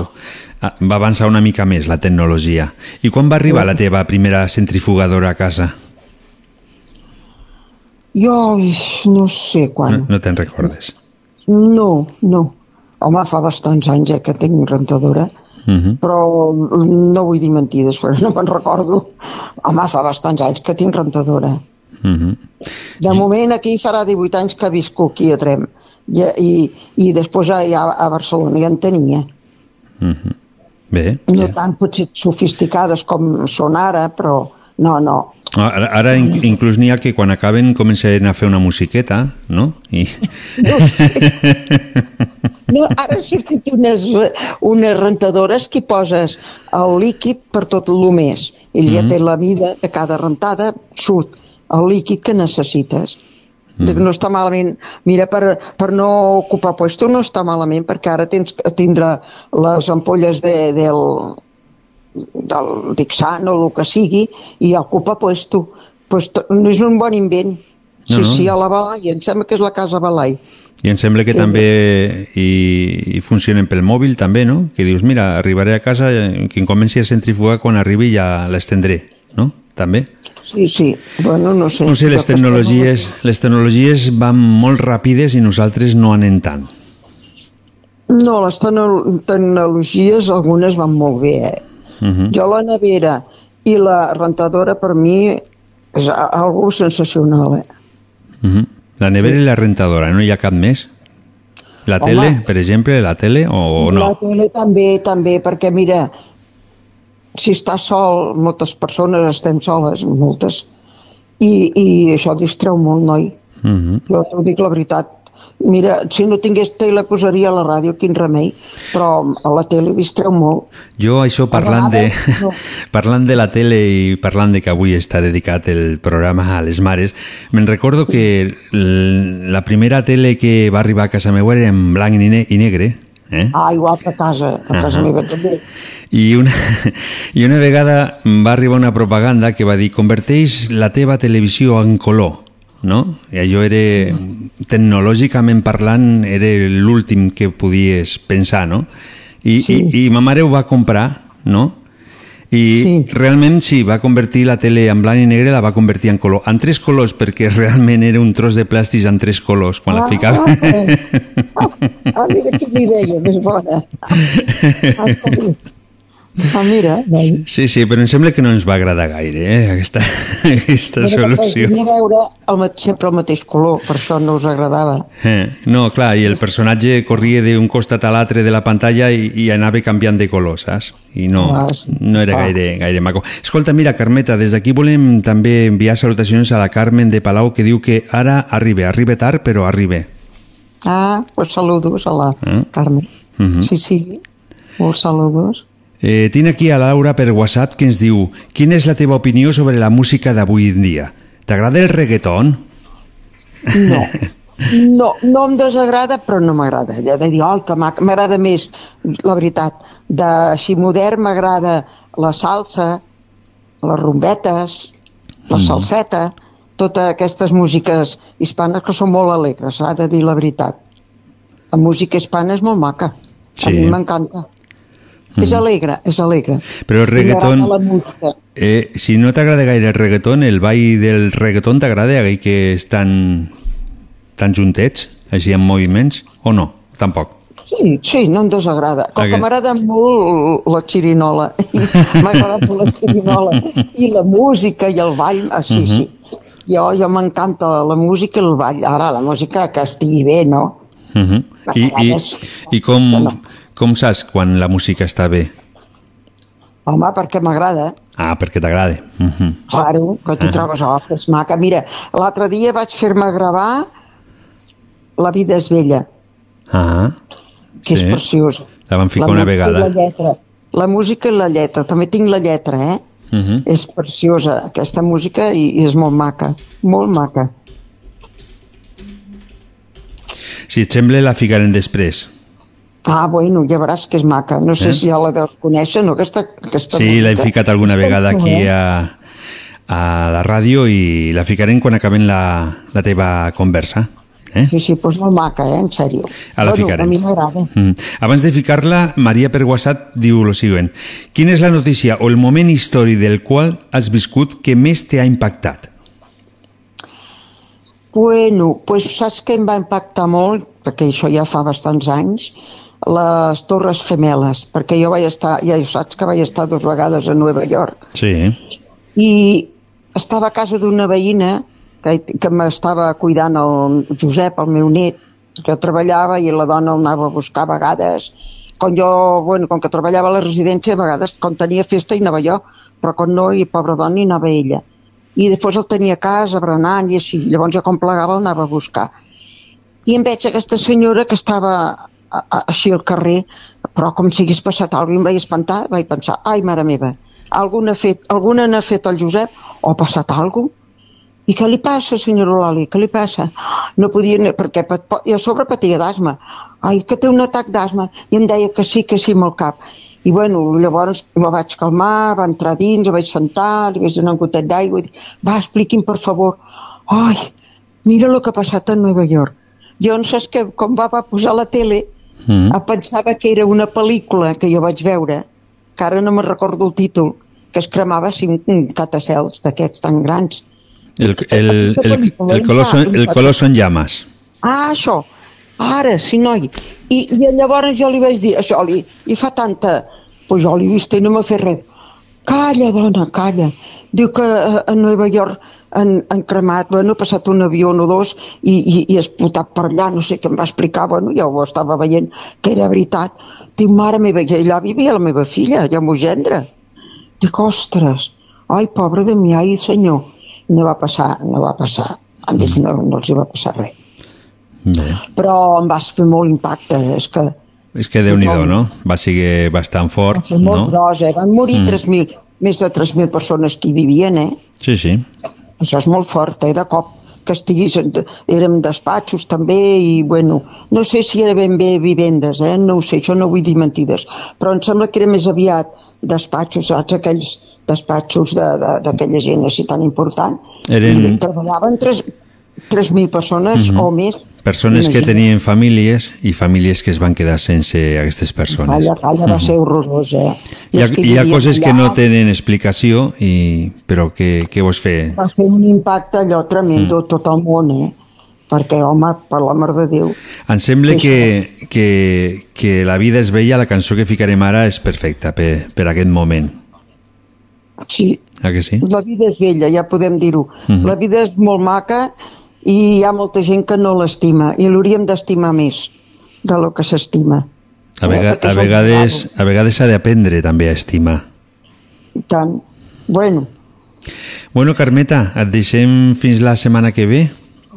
va avançar una mica més la tecnologia. I quan va arribar la teva primera centrifugadora a casa? Jo no sé quan. No, no te'n recordes? No, no. Home, fa bastants anys eh, que tinc rentadora, Uh -huh. però no vull dir mentides, però no me'n recordo. Home, fa bastants anys que tinc rentadora. Uh -huh. De moment aquí farà 18 anys que visco aquí a Trem i, i, i després allà a Barcelona ja en tenia. Uh -huh. Bé. No tan potser sofisticades com són ara, però no, no. Ara, ara in, inclús n'hi ha que quan acaben comencen a fer una musiqueta, no? I... No, ara han sortit unes, unes rentadores que poses el líquid per tot el mes. Ell ja Mhm. té la mida de cada rentada, surt el líquid que necessites. Mm. No està malament. Mira, per, per no ocupar puesto no està malament, perquè ara tens tindre les ampolles de, del, del Dixan o el que sigui i ocupa puesto. Pues, no és un bon invent. Sí, No, no. sí, a la Balai, em sembla que és la casa Balai. I em sembla que Sí. també i, i funcionen pel mòbil també, no? Que dius, mira, arribaré a casa, que em comenci a centrifugar quan arribi ja l'estendré, no? També. Sí, sí. Bueno, no sé. No sé, les tecnologies, les tecnologies van molt ràpides i nosaltres no anem tant. No, les tecno- tecnologies algunes van molt bé, eh? Uh -huh. Jo la nevera i la rentadora per mi és algo sensacional, eh? Uh -huh. La nevera i la rentadora, no hi ha cap més? La Home. tele, per exemple, la tele o La no? tele també, també, perquè mira, si estàs sol, moltes persones estem soles, moltes, i, i això distreu molt, noi. Uh -huh. Jo t'ho dic la veritat. Mira, si no tingués tele posaria la ràdio, quin remei, però a la tele distreu molt. Jo això parlant de, no. parlant de la tele i parlant de que avui està dedicat el programa a les mares, me'n recordo que la primera tele que va arribar a casa meva era en blanc i, ne i negre, eh? Ah, igual a casa, a casa Ahà. meva també. I una, I una vegada va arribar una propaganda que va dir converteix la teva televisió en color, no? I allò era, tecnològicament parlant, era l'últim que podies pensar, no? I, sí. i, i ma mare ho va comprar, no? I sí. realment sí, va convertir la tele en blanc i negre, la va convertir en color. En tres colors, perquè realment era un tros de plàstic en tres colors, quan la ficava. Ah, ah, mira quina idea més bona. Ah. Ah, mira. Sí, sí, però em sembla que no ens va agradar gaire, eh, aquesta, aquesta solució. Volia veure el, sempre el mateix color, per això no us agradava. Eh, no, clar, i el personatge corria d'un costat a l'altre de la pantalla i, i anava canviant de color, saps? I no, Ah, sí. no era Ah. gaire, gaire maco. Escolta, mira, Carmeta, des d'aquí volem també enviar salutacions a la Carmen de Palau que diu que ara arriba, arriba tard, però arriba. Ah, pues saludos a la Eh? Carmen. Mhm. Sí, sí, molts saludos. Eh, tinc aquí a Laura per WhatsApp que ens diu quina és la teva opinió sobre la música d'avui en dia? T'agrada el reggaeton? No, no, no em desagrada, però no m'agrada. He de dir, oh, que mac, m'agrada més, la veritat, de així modern m'agrada la salsa, les rumbetes, la Mm. salseta, totes aquestes músiques hispanes que són molt alegres, s'ha de dir la veritat. La música hispana és molt maca. Sí. A mi m'encanta. És Mhm. alegre, és alegre. Però el reggaeton... Eh, si no t'agrada gaire el reggaeton, el ball del reggaeton t'agrada aquell que estan tan juntets, així en moviments, o no? Tampoc. Sí, sí, no em desagrada. Com que m'agrada molt la xirinola, m'agrada molt la xirinola, i la música i el ball, ah, sí, Mhm. sí. Jo, jo m'encanta la música i el ball. Ara, la música que estigui bé, no? Uh -huh. I, i, I com, com saps quan la música està bé? Home, perquè m'agrada. Ah, perquè t'agrada. Uh -huh. Claro, que t'hi Ah. trobes, oh, que és maca. Mira, l'altre dia vaig fer-me gravar La vida és vella, Ah, que sí. és preciosa. La van ficar la una vegada. La lletra. La música i la lletra. També tinc la lletra, eh? Uh -huh. És preciosa aquesta música i, i és molt maca, molt maca. Si et sembla, la ficarem després. Ah, bueno, ja veuràs que és maca. No sé Eh? si ja la deus conèixer, no? Aquesta, aquesta Sí, l'he ficat alguna vegada aquí a, a la ràdio i la ficarem quan acabem la, la teva conversa. Eh? Sí, sí, doncs molt maca, eh? En sèrio. A la bueno, ficarem. A mi m'agrada. Mm. Abans de ficar-la, Maria per WhatsApp diu lo següent. Quina és la notícia o el moment històric del qual has viscut que més t'ha impactat? Bueno, pues saps que em va impactar molt, perquè això ja fa bastants anys, les Torres Gemeles, perquè jo vaig estar, ja saps que vaig estar dues vegades a Nova York, Sí. i estava a casa d'una veïna que, que m'estava cuidant el Josep, el meu net, que treballava i la dona el anava a buscar a vegades. Quan jo, bueno, com que treballava a la residència, a vegades, quan tenia festa hi anava jo, però quan no, i pobra dona, hi anava ella. I després el tenia a casa, berenant i així. Llavors jo quan plegava el anava a buscar. I em veig aquesta senyora que estava a, a, així al carrer, però com si hagués passat alguna cosa, em vaig espantar, vaig pensar, ai, mare meva, alguna, fet, alguna n'ha fet el Josep o ha passat alguna cosa? I què li passa, senyora Eulàlia? Què li passa? No podia, anar- perquè i a sobre patia d'asma. Ai, que té un atac d'asma. I em deia que sí, que sí, amb el cap. I bueno, llavors la vaig calmar, va entrar dins, la vaig sentar, li vaig donar un gotet d'aigua i dic, va, expliqui'm, per favor. Ai, mira el que ha passat a Nova York. Jo no saps que, com va, va posar la tele, Mm. em pensava que era una pel·lícula que jo vaig veure, que ara no me recordo el títol, que es cremava cinc catacels d'aquests tan grans. El, el, el, el, el, color, son, el color són llames. Ah, això. Ara, sí, noi. I, i llavors jo li vaig dir, això li, li fa tanta... Pues jo l'he vist i no m'ha fet res. Calla, dona, calla. Diu que eh, a Nova York han, han cremat, bueno, ha passat un avió o dos i, i, i ha explotat per allà, no sé què em va explicar, bueno, ja ho estava veient que era veritat. Diu, mare meva, i allà vivia la meva filla, ja m'ho gendre. Dic, ostres, ai, pobre de mi, ai, senyor. No va passar, no va passar. A més, no, no els hi va passar res. Bé. Però em vas fer molt impacte, és que És que déu nhi no? Va ser bastant fort, és molt no? gros, eh? Van morir Mm. 3.000, més de 3.000 persones que hi vivien, eh? Sí, sí. Això és molt fort, eh? De cop que estiguis... Érem despatxos també i, bueno, no sé si era ben bé vivendes, eh? No ho sé, això no vull dir mentides. Però em sembla que era més aviat despatxos, saps? Aquells despatxos de- de- d'aquella gent així tan important. Eren- I treballaven 3 3.000 persones Mhm. o més. Persones que Imagina't. tenien famílies i famílies que es van quedar sense aquestes persones. Calla, calla, va ser horrorós, eh? I Hi ha, que hi ha coses que allà- no tenen explicació, i, però què, què vols fer? va fer un impacte allò tremendo mm. tot el món, eh? Perquè, home, per l'amor de Déu. Em sembla que, que, que La vida és bella, la cançó que ficarem ara, és perfecta per, per aquest moment. Sí, Ah, que sí? la vida és vella, ja podem dir-ho. Mhm. La vida és molt maca i hi ha molta gent que no l'estima i l'hauríem d'estimar més de lo que s'estima. A, vega, perquè a vegades a vegades s'ha d'aprendre també a estimar. Tant. Bueno, Bueno, Carmeta, et deixem fins la setmana que ve.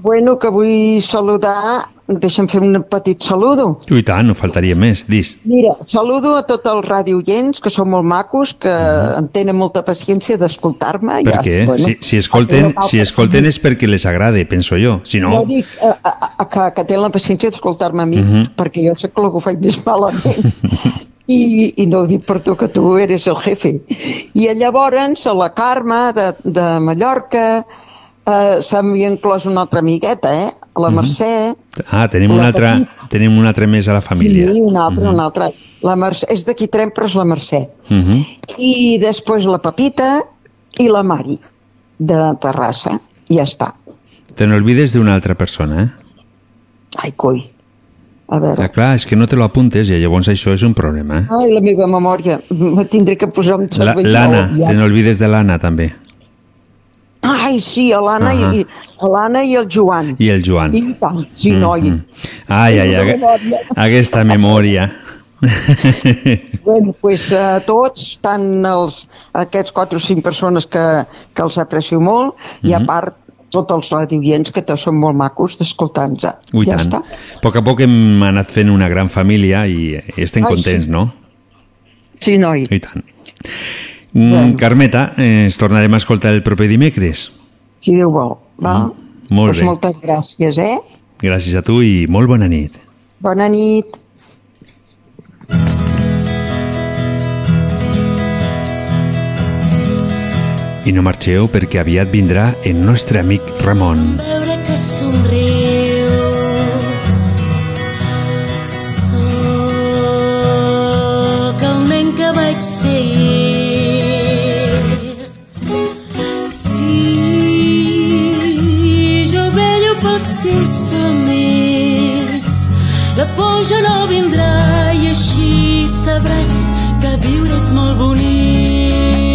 Bueno, que vull saludar, deixa'm fer un petit saludo. I tant, no faltaria més, dis. Mira, saludo a tots els radioients, que són molt macos, que en tenen molta paciència d'escoltar-me. Per ja, què? si, si, escolten, si escolten és perquè les agrade, penso jo. Si no... No dic a, a, a, que, que tenen la paciència d'escoltar-me a mi, Mhm. perquè jo sé que el que ho faig més malament. I, I no ho dic per tu, que tu eres el jefe. I llavors a la Carme de, de Mallorca eh, se m'havia inclòs una altra amigueta, eh? La Mhm. Mercè, Ah, tenim La un, altre, petita. tenim un altre més a la família. Sí, una altra, Mhm. una altra. La Mercè, és d'aquí Trem, però és la Mercè. Uh -huh. I després la Pepita i la Mari, de Terrassa. Ja està. Te n'olvides d'una altra persona, eh? Ai, coi. A veure... Ah, clar, és que no te lo apuntes i llavors això és un problema, eh? Ai, la meva memòria. Me tindré que posar un cervell L'Anna, ja. te n'olvides de l'Anna també. Ai, sí, a l'Anna Ahà. i, a l'Anna i el Joan. I el Joan. I tant, sí, Mhm. noi. Ai, ai, ai, aquesta memòria. Bueno, pues, a tots, tant els, aquests quatre o cinc persones que, que els aprecio molt, i a Mhm. part tots els radioients que són molt macos d'escoltar-nos. Ui, ja tant. està. A poc a poc hem anat fent una gran família i, i estem Ai, contents, sí. no? Sí, noi. I tant. Mm, Carmeta, eh, ens tornarem a escoltar el proper dimecres. Si Déu vol. Va? Molt pues bé. moltes gràcies, eh? Gràcies a tu i molt bona nit. Bona nit. I no marxeu perquè aviat vindrà el nostre amic Ramon. veure que somrius teus somnis la por ja no vindrà i així sabràs que viure és molt bonic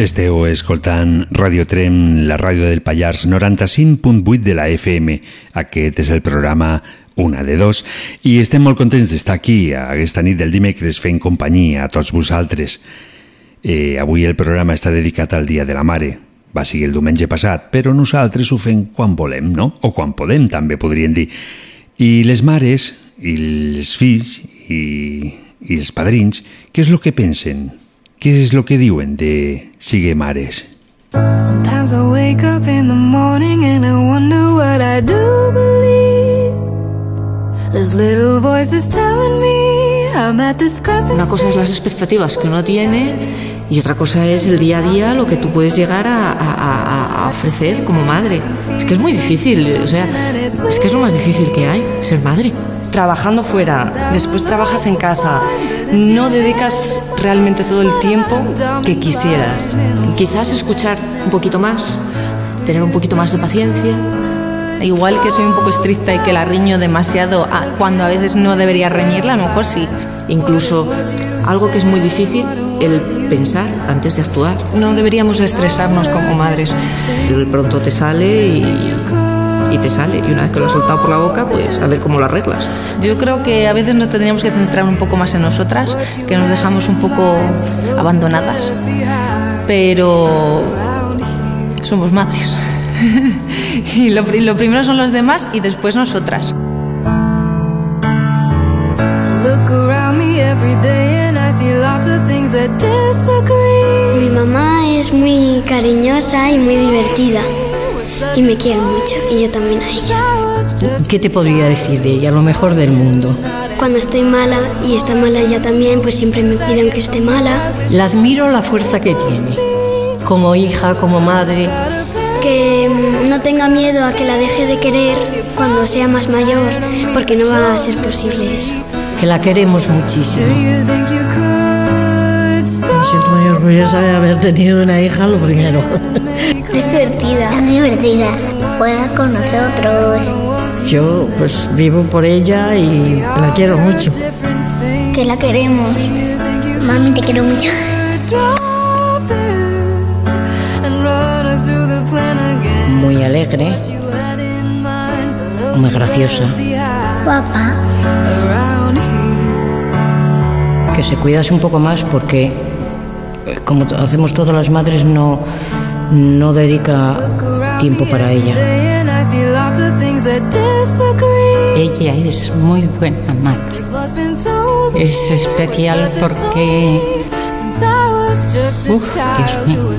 Esteu escoltant Radio Trem, la ràdio del Pallars, 95.8 de la FM. Aquest és el programa Una de Dos i estem molt contents d'estar aquí aquesta nit del dimecres fent companyia a tots vosaltres. Eh, avui el programa està dedicat al Dia de la Mare. Va ser el diumenge passat, però nosaltres ho fem quan volem, no? O quan podem, també podríem dir. I les mares, i els fills, i, i els padrins, què és el que pensen? Què és el que diuen de sigue mares? Sometimes I wake up in the morning and I wonder what I do believe. There's little voices telling me I'm at discrepancy. Una cosa es las expectativas que uno tiene y otra cosa es el día a día lo que tú puedes llegar a, a- a- a ofrecer como madre. Es que es muy difícil, o sea, es que es lo más difícil que hay, ser madre. Trabajando fuera, después trabajas en casa, no dedicas realmente todo el tiempo que quisieras. Quizás escuchar un poquito más, tener un poquito más de paciencia. Igual que soy un poco estricta y que la riño demasiado cuando a veces no debería reñirla, a lo mejor sí. Incluso algo que es muy difícil, el pensar antes de actuar. No deberíamos estresarnos como madres. De pronto te sale y, y te sale. Y una vez que lo has soltado por la boca, pues a ver cómo lo arreglas. Yo creo que a veces nos tendríamos que centrar un poco más en nosotras, que nos dejamos un poco abandonadas. Pero somos madres. y lo, lo primero son los demás y después nosotras. Mi mamá es muy cariñosa y muy divertida. Y me quiere mucho. Y yo también a ella. ¿Qué te podría decir de ella? Lo mejor del mundo. Cuando estoy mala y está mala ella también, pues siempre me cuida aunque esté mala. La admiro la fuerza que tiene. Como hija, como madre. Que mm, no tenga miedo a que la deje de querer cuando sea más mayor, porque no va a ser posible eso. Que la queremos muchísimo. Me siento muy orgullosa de haber tenido una hija, lo primero. Es divertida. Es divertida. Juega con nosotros. Yo pues vivo por ella y la quiero mucho. Que la queremos. Mami, te quiero mucho. Muy alegre, muy graciosa, Guapa. Que se cuidase un poco más porque, eh, como hacemos todas las madres, no, no dedica tiempo para ella. Ella es muy buena madre. Es especial porque Uf, Dios mío.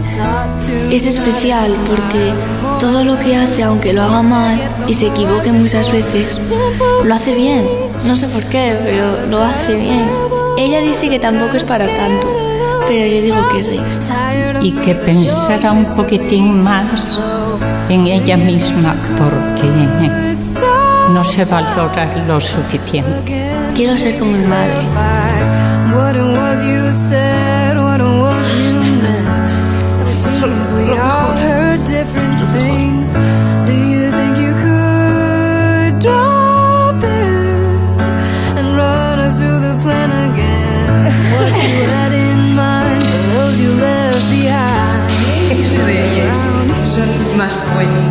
Es especial porque todo lo que hace, aunque lo haga mal y se equivoque muchas veces, lo hace bien. No sé por qué, pero lo hace bien. Ella dice que tampoco es para tanto, pero yo digo que sí. y que pensara un poquitín más en ella misma porque no se valora lo suficiente. Quiero ser como mi madre. What with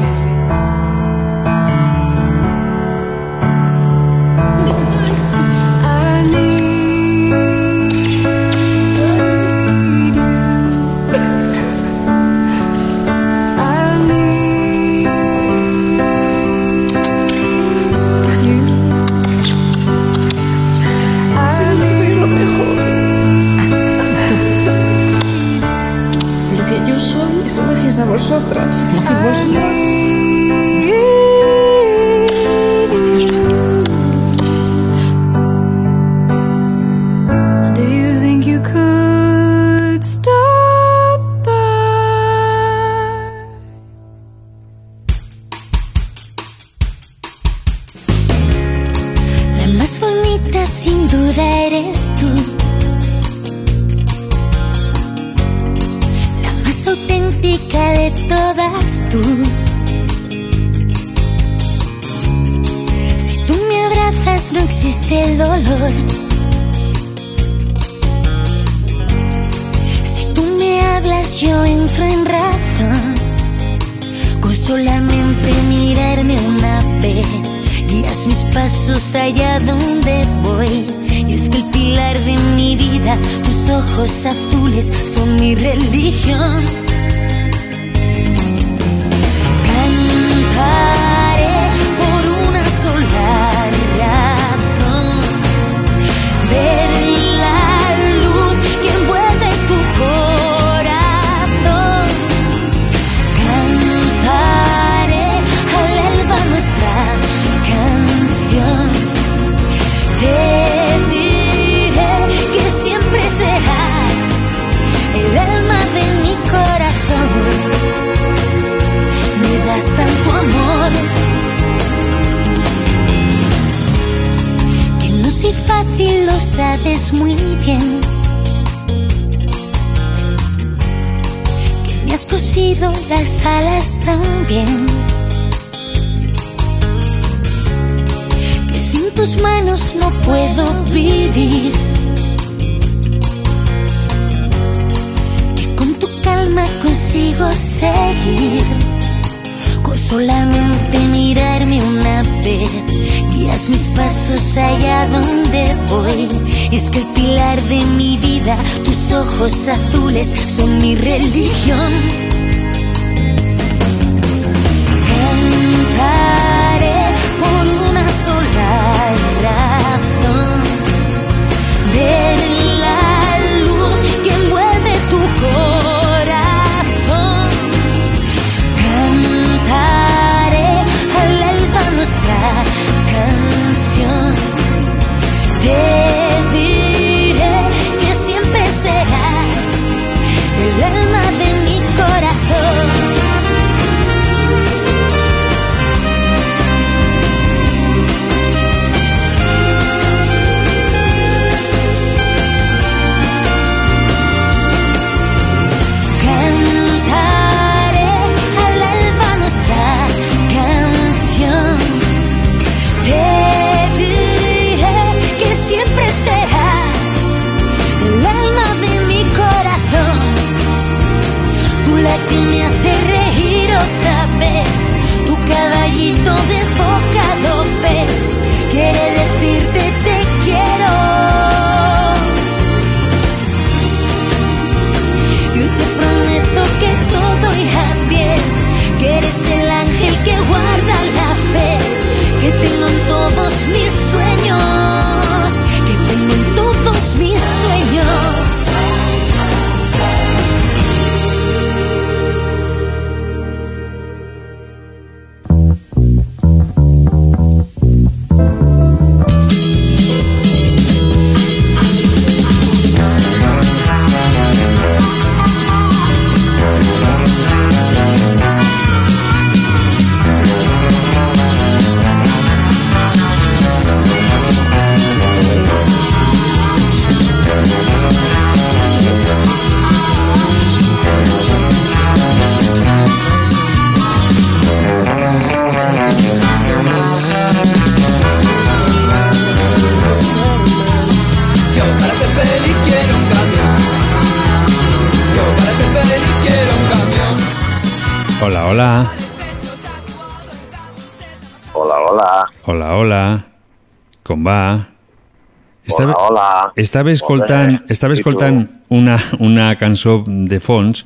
Estava escoltant, bé. estava escoltant una, una cançó de fons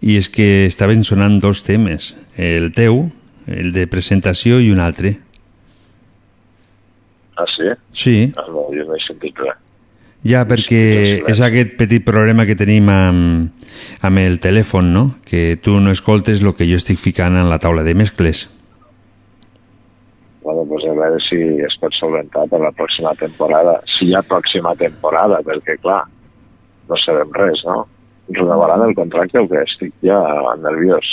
i és que estaven sonant dos temes, el teu, el de presentació i un altre. Ah, sí? Sí, Ah, no, jo no he sentit res. ja perquè és aquest petit problema que tenim amb, amb el telèfon, no? Que tu no escoltes el que jo estic ficant en la taula de mescles. Bueno, pues a veure si es pot solventar per la pròxima temporada. Si hi ha pròxima temporada, perquè, clar, no sabem res, no? Renovaran el contracte o què? Estic ja nerviós.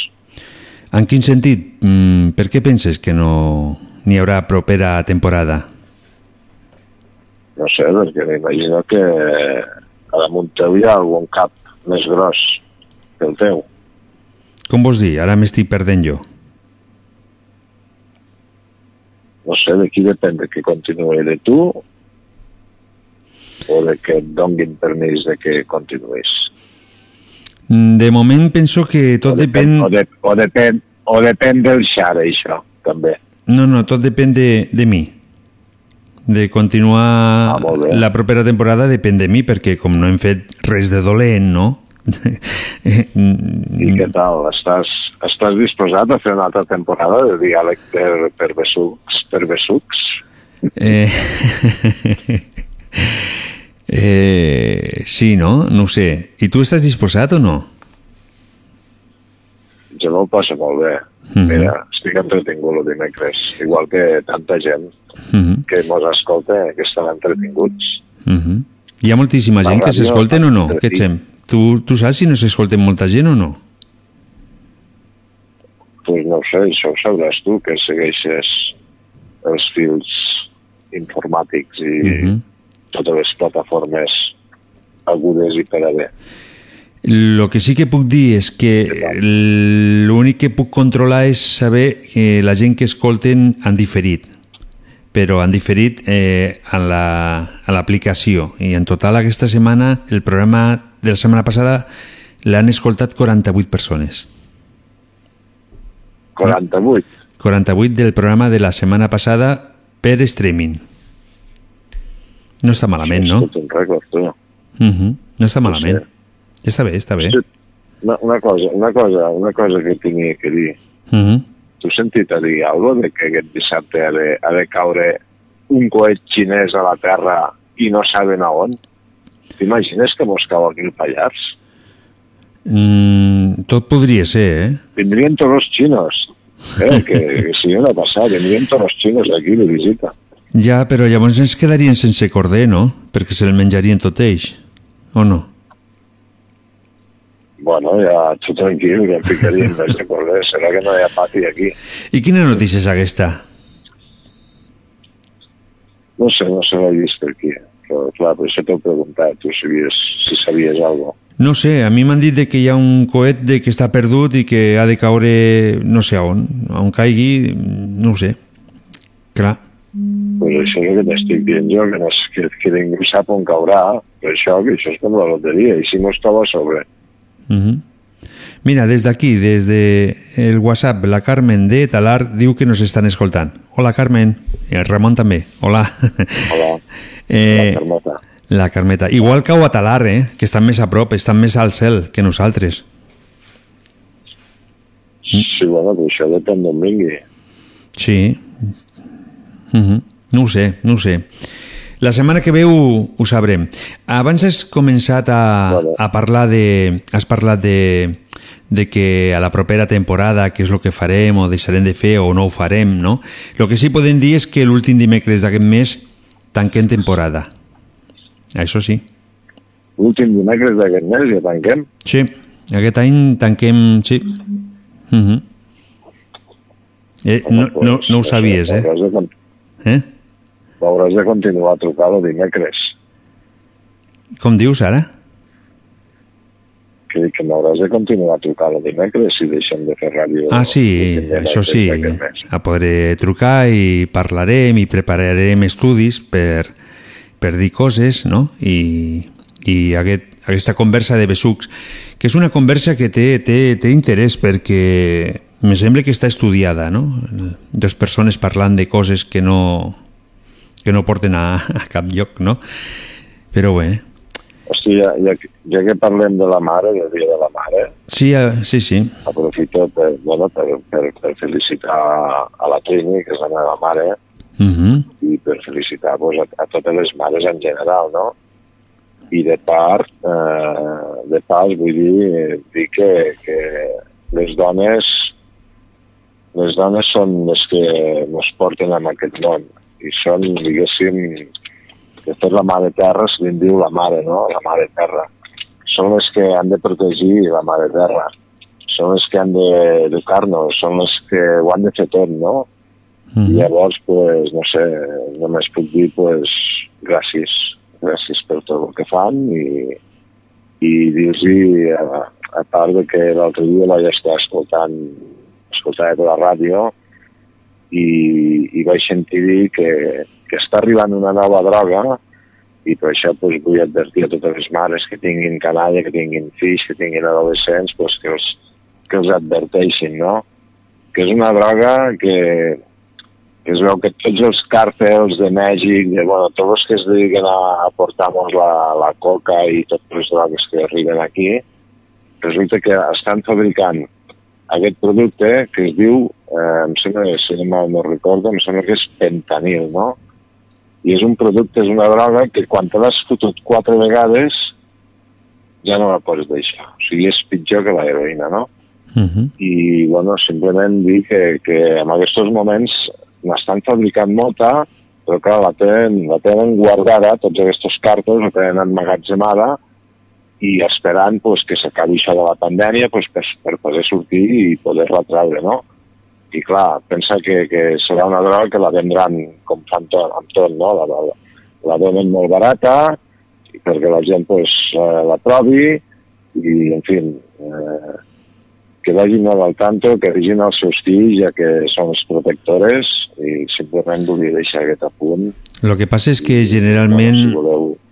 En quin sentit? Mm, per què penses que no n'hi haurà propera temporada? No sé, perquè m'imagino que a damunt teu hi ha algun cap més gros que el teu. Com vols dir? Ara m'estic perdent jo. No sé, de qui depèn de que continuï, de tu o de que et donguin permís de que continuïs. De moment penso que tot depèn... O, de, o, depèn, o depèn del xare, això, també. No, no, tot depèn de, de mi. De continuar Ah, la propera temporada depèn de mi, perquè com no hem fet res de dolent, no? I què tal? Estàs, estàs disposat a fer una altra temporada de diàleg per, per, besucs, per besucs? Eh, eh, sí, no? No ho sé. I tu estàs disposat o no? Jo me'l passo molt bé. Mhm. Mira, estic entretingut el dimecres, igual que tanta gent Mhm, que mos escolta que estan entretinguts. mhm. Hi ha moltíssima La gent que s'escolten o no? Què et? Tu, tu saps si no s'escolten molta gent o no? Pues no ho sé, això ho sabràs tu, que segueixes els fils informàtics i Mhm. totes les plataformes agudes i per a bé. Lo que sí que puc dir és que l'únic que puc controlar és saber eh, la gent que escolten han diferit però han diferit eh, en la- a l'aplicació i en total aquesta setmana el programa de la setmana passada l'han escoltat 48 persones. 48. 48 del programa de la setmana passada per streaming. No està malament, no? És tot un rècord, tu. Mhm. No està malament. Està bé, està bé. Una, una, cosa, una, cosa, una cosa que tenia que dir. Mhm. Tu has sentit a dir alguna de que aquest dissabte ha de, ha de caure un coet xinès a la Terra i no saben a on? T'imagines que mos cau aquí el Pallars? Mm, tot podria ser, eh? Vindrien tots els xinos. Eh, que, que seria una passada. Vindrien tots els xinos aquí de visita. Ja, però llavors ens quedarien sense corder, no? Perquè se el menjarien tot ells. O no? Bueno, ja, tu tranquil, que em ficaríem més de corder. Serà que no hi ha pati aquí. I quina notícia és aquesta? No sé, no se l'he vist per aquí. Però, clar, per això t'ho he preguntat, tu sabies, si sabies alguna cosa. No sé, a mi m'han dit que hi ha un coet de que està perdut i que ha de caure no sé on, on caigui, no ho sé. Clar. Pues això és el que t'estic dient jo, que, no, que, que ningú sap on caurà, per això, que això és com la loteria, i si mos cau a sobre. Mhm. Mira, des d'aquí, des de el WhatsApp, la Carmen de Talar diu que nos estan escoltant. Hola, Carmen. I el Ramon també. Hola. Hola. Eh, La Carmeta. la Carmeta. Igual cau a Talar, eh? que estan més a prop, estan més al cel que nosaltres. Sí, bueno, però això depèn d'on vingui. Sí. Mhm. No ho sé, no ho sé. La setmana que ve ho, ho sabrem. Abans has començat a, a parlar de... Has parlat de, de que a la propera temporada què és el que farem o deixarem de fer o no ho farem, no? El que sí podem dir és que l'últim dimecres d'aquest mes tanquem temporada. Això sí. L'últim dimecres d'aquest mes ja tanquem. Sí, aquest any tanquem... Sí. Mhm. eh, no, no, no ho sabies, eh? Eh? hauràs de continuar a trucar el dimecres. Com dius ara? Que, que m'hauràs de continuar a trucar el dimecres si deixem de fer ràdio. Ah, sí, això sí. A podré trucar i parlarem i prepararem estudis per, per dir coses, no? I, i aquest, aquesta conversa de besucs, que és una conversa que té, té, té interès perquè me sembla que està estudiada, no? Dos persones parlant de coses que no, que no porten a, a cap lloc, no? Però bé, Hosti, ja, ja, ja que parlem de la mare, del dia de la mare, sí, eh, sí, sí. aprofito per, bueno, per, per, per felicitar a la Trini, que és la meva mare, Uh -huh. i per felicitar pues, a, a totes les mares en general, no? I de part, eh, de part vull dir, dir que, que les dones les dones són les que ens porten en aquest món i són, diguéssim, de fet la mare terra se li diu la mare, no? La mare terra. Són les que han de protegir la mare terra. Són les que han d'educar-nos, són les que ho han de fer tot, no? I llavors, pues, no sé, només puc dir, pues, gràcies. Gràcies per tot el que fan i, i dir-los, a, a part de que l'altre dia vaig estar escoltant, escoltava per la ràdio i, i vaig sentir dir que, que està arribant una nova droga i per això pues, vull advertir a totes les mares que tinguin canalla, que tinguin fills, que tinguin adolescents, pues, que, els, que els adverteixin, no? Que és una droga que, que es veu que tots els càrtels de Mèxic, de, bueno, tots els que es dediquen a, a portar-nos la, la coca i totes les drogues que arriben aquí, resulta que estan fabricant aquest producte que es diu, eh, em sembla, si no no recordo, em sembla que és pentanil, no? I és un producte, és una droga que quan te l'has fotut quatre vegades ja no la pots deixar. O sigui, és pitjor que la heroïna, no? Uh -huh. i bueno, simplement dir que, que en aquests moments n'estan fabricant molta, però clar, la tenen, la tenen guardada, tots aquests cartes la tenen emmagatzemada i esperant pues, que s'acabi això de la pandèmia pues, per, per poder sortir i poder-la treure, no? I clar, pensa que, que serà una droga que la vendran com fan tot, amb tot, no? La, la, la donen molt barata perquè la gent pues, eh, la provi i, en fi, eh, que vagin molt al tanto, que vagin els seus fills, ja que són els protectores, i simplement volia deixar aquest apunt. El que passa és que generalment,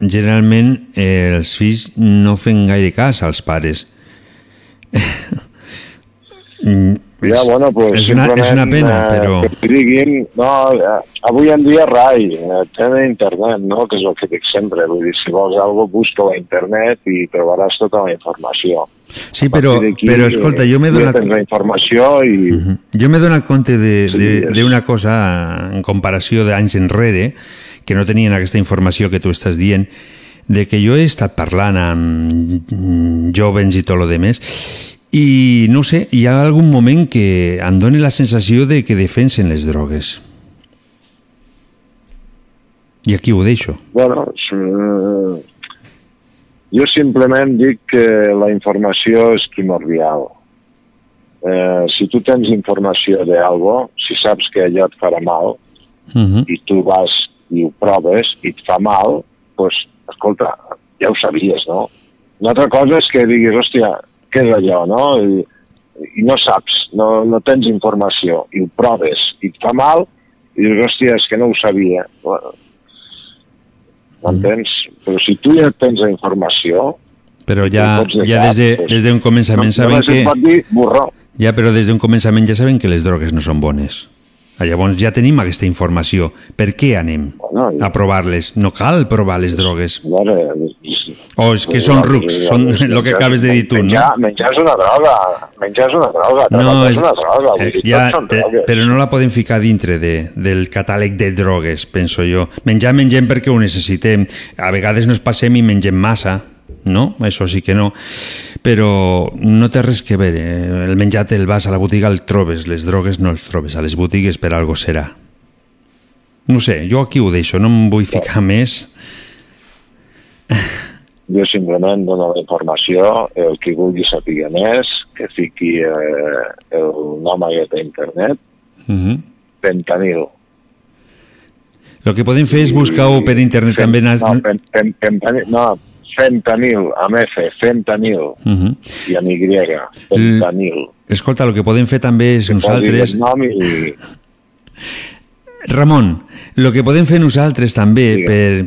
generalment eh, els fills no fan gaire cas als pares Mm, Ja, bueno, pues, és, una, és una pena, eh, però... Que diguin, no, eh, avui en dia rai, eh, tenen internet, no?, que és el que dic sempre, vull dir, si vols alguna cosa, busca a internet i trobaràs tota la informació. Sí, però, però escolta, jo m'he donat... tens la informació i... Jo m'he donat compte de- Sí, d'una cosa en comparació d'anys enrere, que no tenien aquesta informació que tu estàs dient, de que jo he estat parlant amb mm, jovens i tot lo demés, i no sé, hi ha algun moment que em dóna la sensació de que defensen les drogues. I aquí ho deixo. Bueno, eh, jo simplement dic que la informació és primordial. Eh, si tu tens informació d'algo, si saps que allò et farà mal, Uh -huh. i tu vas i ho proves i et fa mal, doncs, escolta, ja ho sabies, no? Una altra cosa és que diguis, hòstia, què és allò, no? I, i no saps, no, no tens informació, i ho proves, i et fa mal, i dius, hòstia, és que no ho sabia. Bueno, M'entens? Però si tu ja tens la informació, Però ja, deixar, ja des de- doncs, des d'un començament saben només que... dir borró. Ja, però des d'un començament ja saben que les drogues no són bones. Ah, Llavors ja tenim aquesta informació. Per què anem a provar-les? No cal provar les drogues. O és que són rucs, són el que acabes de dir tu, no? Menjar, és una droga, menjar és una droga, No, és, una droga, vull eh, dir, ja, són drogues. però no la podem ficar dintre de, del catàleg de drogues, penso jo. Menjar mengem perquè ho necessitem. A vegades nos passem i mengem massa, no? Això sí que no. Però no té res que veure. El menjar te'l vas a la botiga, el trobes. Les drogues no els trobes. A les botigues per algo serà. No sé, jo aquí ho deixo, no em vull ficar més. Jo simplement dono la informació, el que vulgui saber més, que fiqui eh, el nom aquest a internet, Uh -huh. fentanil. El que podem fer és buscar-ho per internet també. No, pen, pen, fentanil, no, fentanil, amb F, fentanil, Uh -huh. i amb Y, fentanil. Escolta, el que podem fer també és nosaltres... El nom i... Ramon, el que podem fer nosaltres també per,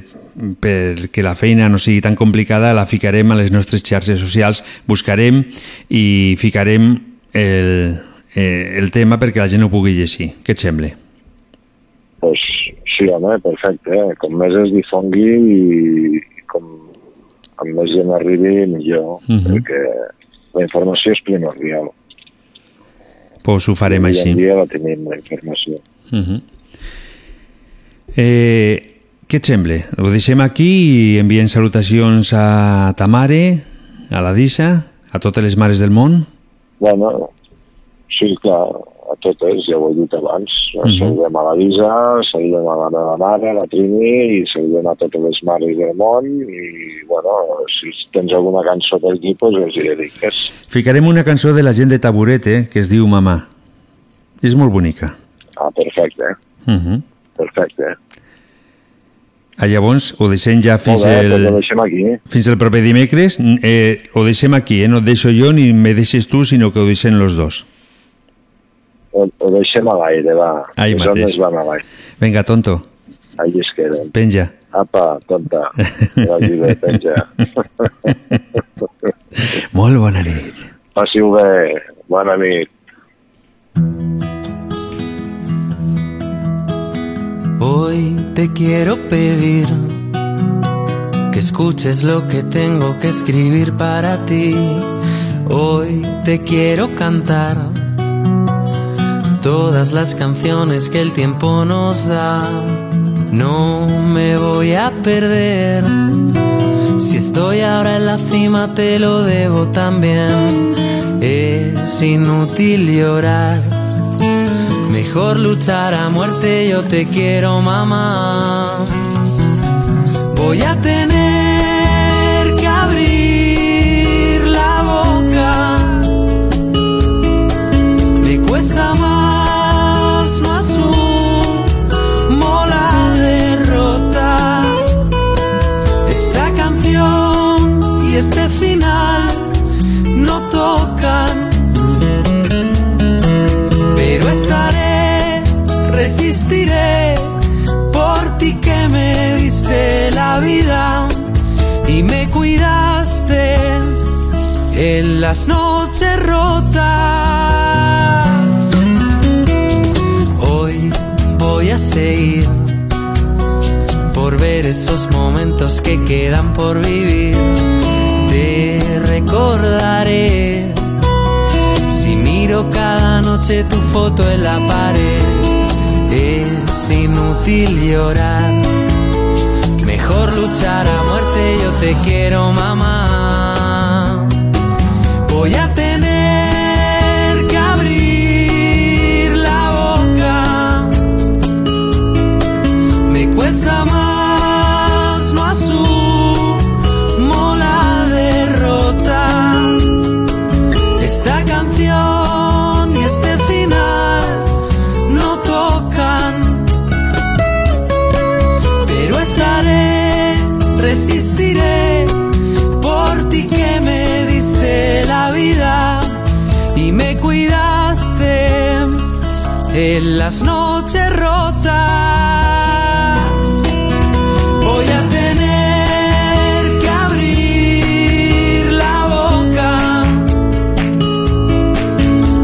perquè la feina no sigui tan complicada la ficarem a les nostres xarxes socials, buscarem i ficarem el, eh, el tema perquè la gent ho pugui llegir. Què et sembla? Pues, sí, home, perfecte. Eh? Com més es difongui i com amb més gent arribi, millor, Mhm. perquè la informació és primordial. Pues ho farem Avui així. dia la tenim, la informació. Uh -huh. eh, què et sembla? Ho deixem aquí i enviem salutacions a ta mare, a la Disa, a totes les mares del món. Bueno, sí, clar, a totes, ja ho he dit abans. Mhm. Saludem a la Lisa, saludem a la meva mare, a la Trini, i saludem a totes les mares del món, i, bueno, si tens alguna cançó per aquí, doncs els hi dediques. Ficarem una cançó de la gent de Taburete que es diu Mamà. És molt bonica. Ah, perfecte, Uh -huh. perfecte. Ah, llavors ho deixem ja fins bé, el, doncs deixem aquí. fins el proper dimecres. Eh, ho deixem aquí, eh? no et deixo jo ni me deixes tu, sinó que ho deixem los dos. Ho, ho deixem a l'aire, va. Ahí les mateix. van a l'aire. Vinga, tonto, Ahí es queden. penja. Apa, tonta. Bé, penja. Molt bona nit. Passi-ho bé. Bona nit. Hoy te quiero pedir que escuches lo que tengo que escribir para ti. Hoy te quiero cantar todas las canciones que el tiempo nos da. No me voy a perder. Si estoy ahora en la cima te lo debo también. Es inútil llorar. Mejor luchar a muerte, yo te quiero, mamá. Voy a tener que abrir la boca. Me cuesta más, diste la vida y me cuidaste en las noches rotas. Hoy voy a seguir por ver esos momentos que quedan por vivir. Te recordaré si miro cada noche tu foto en la pared. Es inútil llorar, mejor luchar a muerte. Yo te quiero, mamá. Voy a tener las noches rotas. Voy a tener que abrir la boca.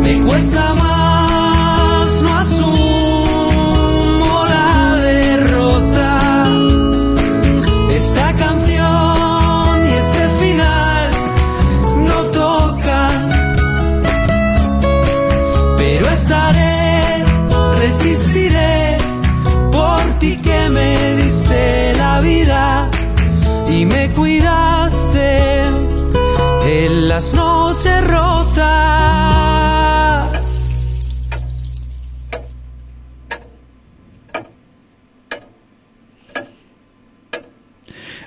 Me cuesta más, no asumo la derrota. Esta canción y este final no tocan. Pero estaré, resistiré por ti que me diste la vida y me cuidaste en las noches rotas.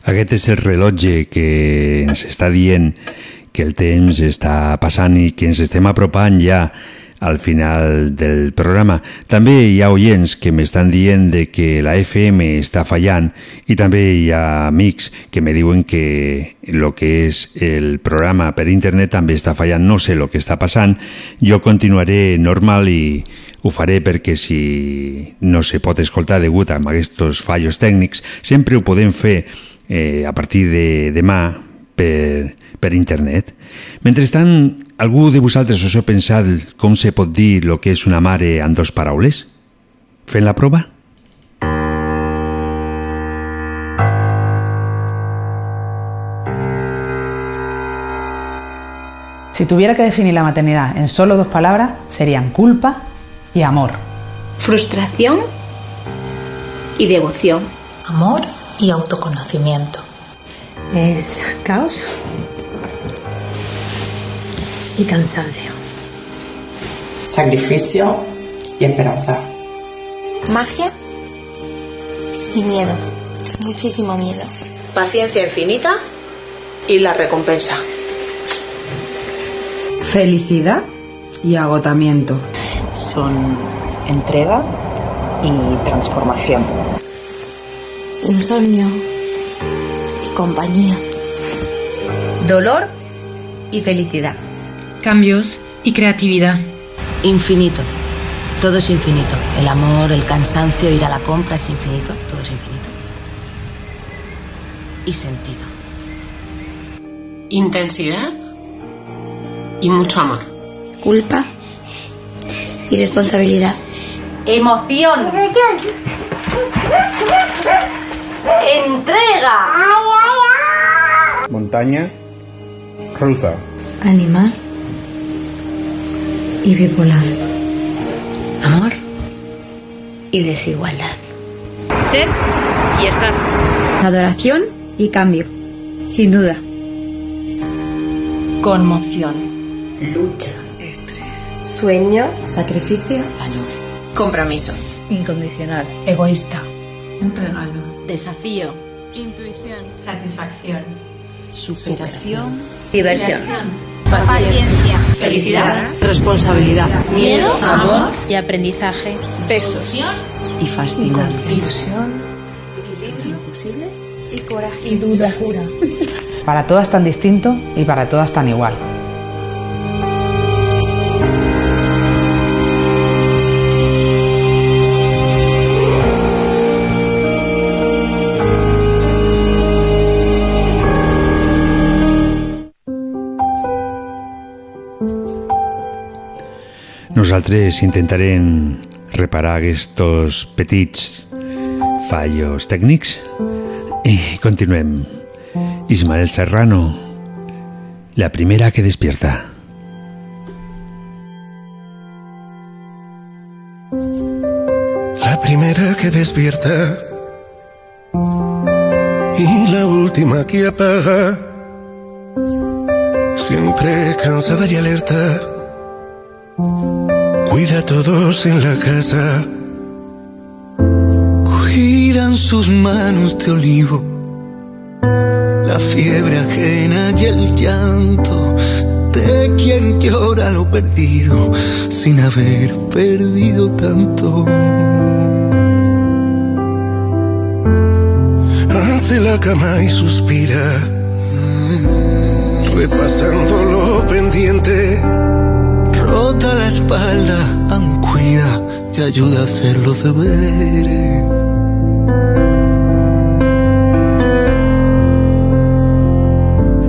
Aquest és el rellotge que ens està dient que el temps està passant i que ens estem apropant ja al final del programa. També hi ha oients que m'estan dient de que la FM està fallant i també hi ha amics que me diuen que el que és el programa per internet també està fallant. No sé el que està passant. Jo continuaré normal i ho faré perquè si no se pot escoltar degut a aquests fallos tècnics, sempre ho podem fer eh, a partir de demà per, per internet. Mentrestant, algú de vosaltres us heu pensat com se pot dir el que és una mare en dos paraules? Fent la prova? Si tuviera que definir la maternidad en solo dos palabras, serían culpa y amor. Frustración y devoción. Amor y autoconocimiento. Es caos y cansancio. Sacrificio y esperanza. Magia y miedo. Muchísimo miedo. Paciencia infinita y la recompensa. Felicidad y agotamiento. Son entrega y transformación. Insomnio y compañía. Dolor y felicidad. Cambios y creatividad. Infinito. Todo es infinito. El amor, el cansancio, ir a la compra es infinito. Todo es infinito. Y sentido. Intensidad y mucho amor. Culpa y responsabilidad. Emoción. Entrega. Montaña rusa. Animal y bipolar. Amor y desigualdad. Ser y estar. Adoración y cambio. Sin duda. Conmoción. Lucha. Sueño. Sacrificio. Compromiso. Incondicional. Egoísta. Un regalo. Desafío. Intuición. Satisfacción. Superación. Diversión. Paciencia. Felicidad. Responsabilidad. Miedo. Amor. Y aprendizaje. Besos. Y fascinante. Equilibrio. Posible. Y coraje. Y duda. Para todas tan distinto y para todas tan igual. Nosaltres intentarem reparar aquests petits fallos tècnics i continuem. Ismael Serrano, la primera que despierta. La primera que despierta y la última que apaga. Siempre cansada y alerta. Cuida a todos en la casa. Cuidan sus manos de olivo, la fiebre ajena y el llanto de quien llora lo perdido sin haber perdido tanto. Hace la cama y suspira, repasando lo pendiente. Rota la espalda, aún cuida y ayuda a hacer los deberes.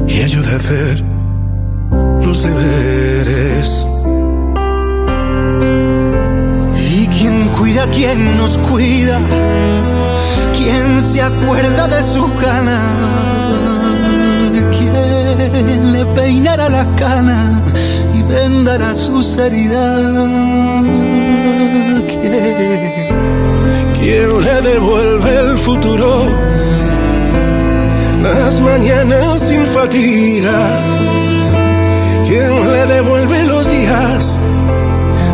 y ayuda a hacer los deberes. ¿Y quién cuida quien nos cuida? ¿Quién se acuerda de su cana? ¿Quién le peinará la cana y vendará sus heridas? ¿Quién? ¿Quién le devuelve el futuro? Las mañanas sin fatiga. ¿Quién le devuelve los días?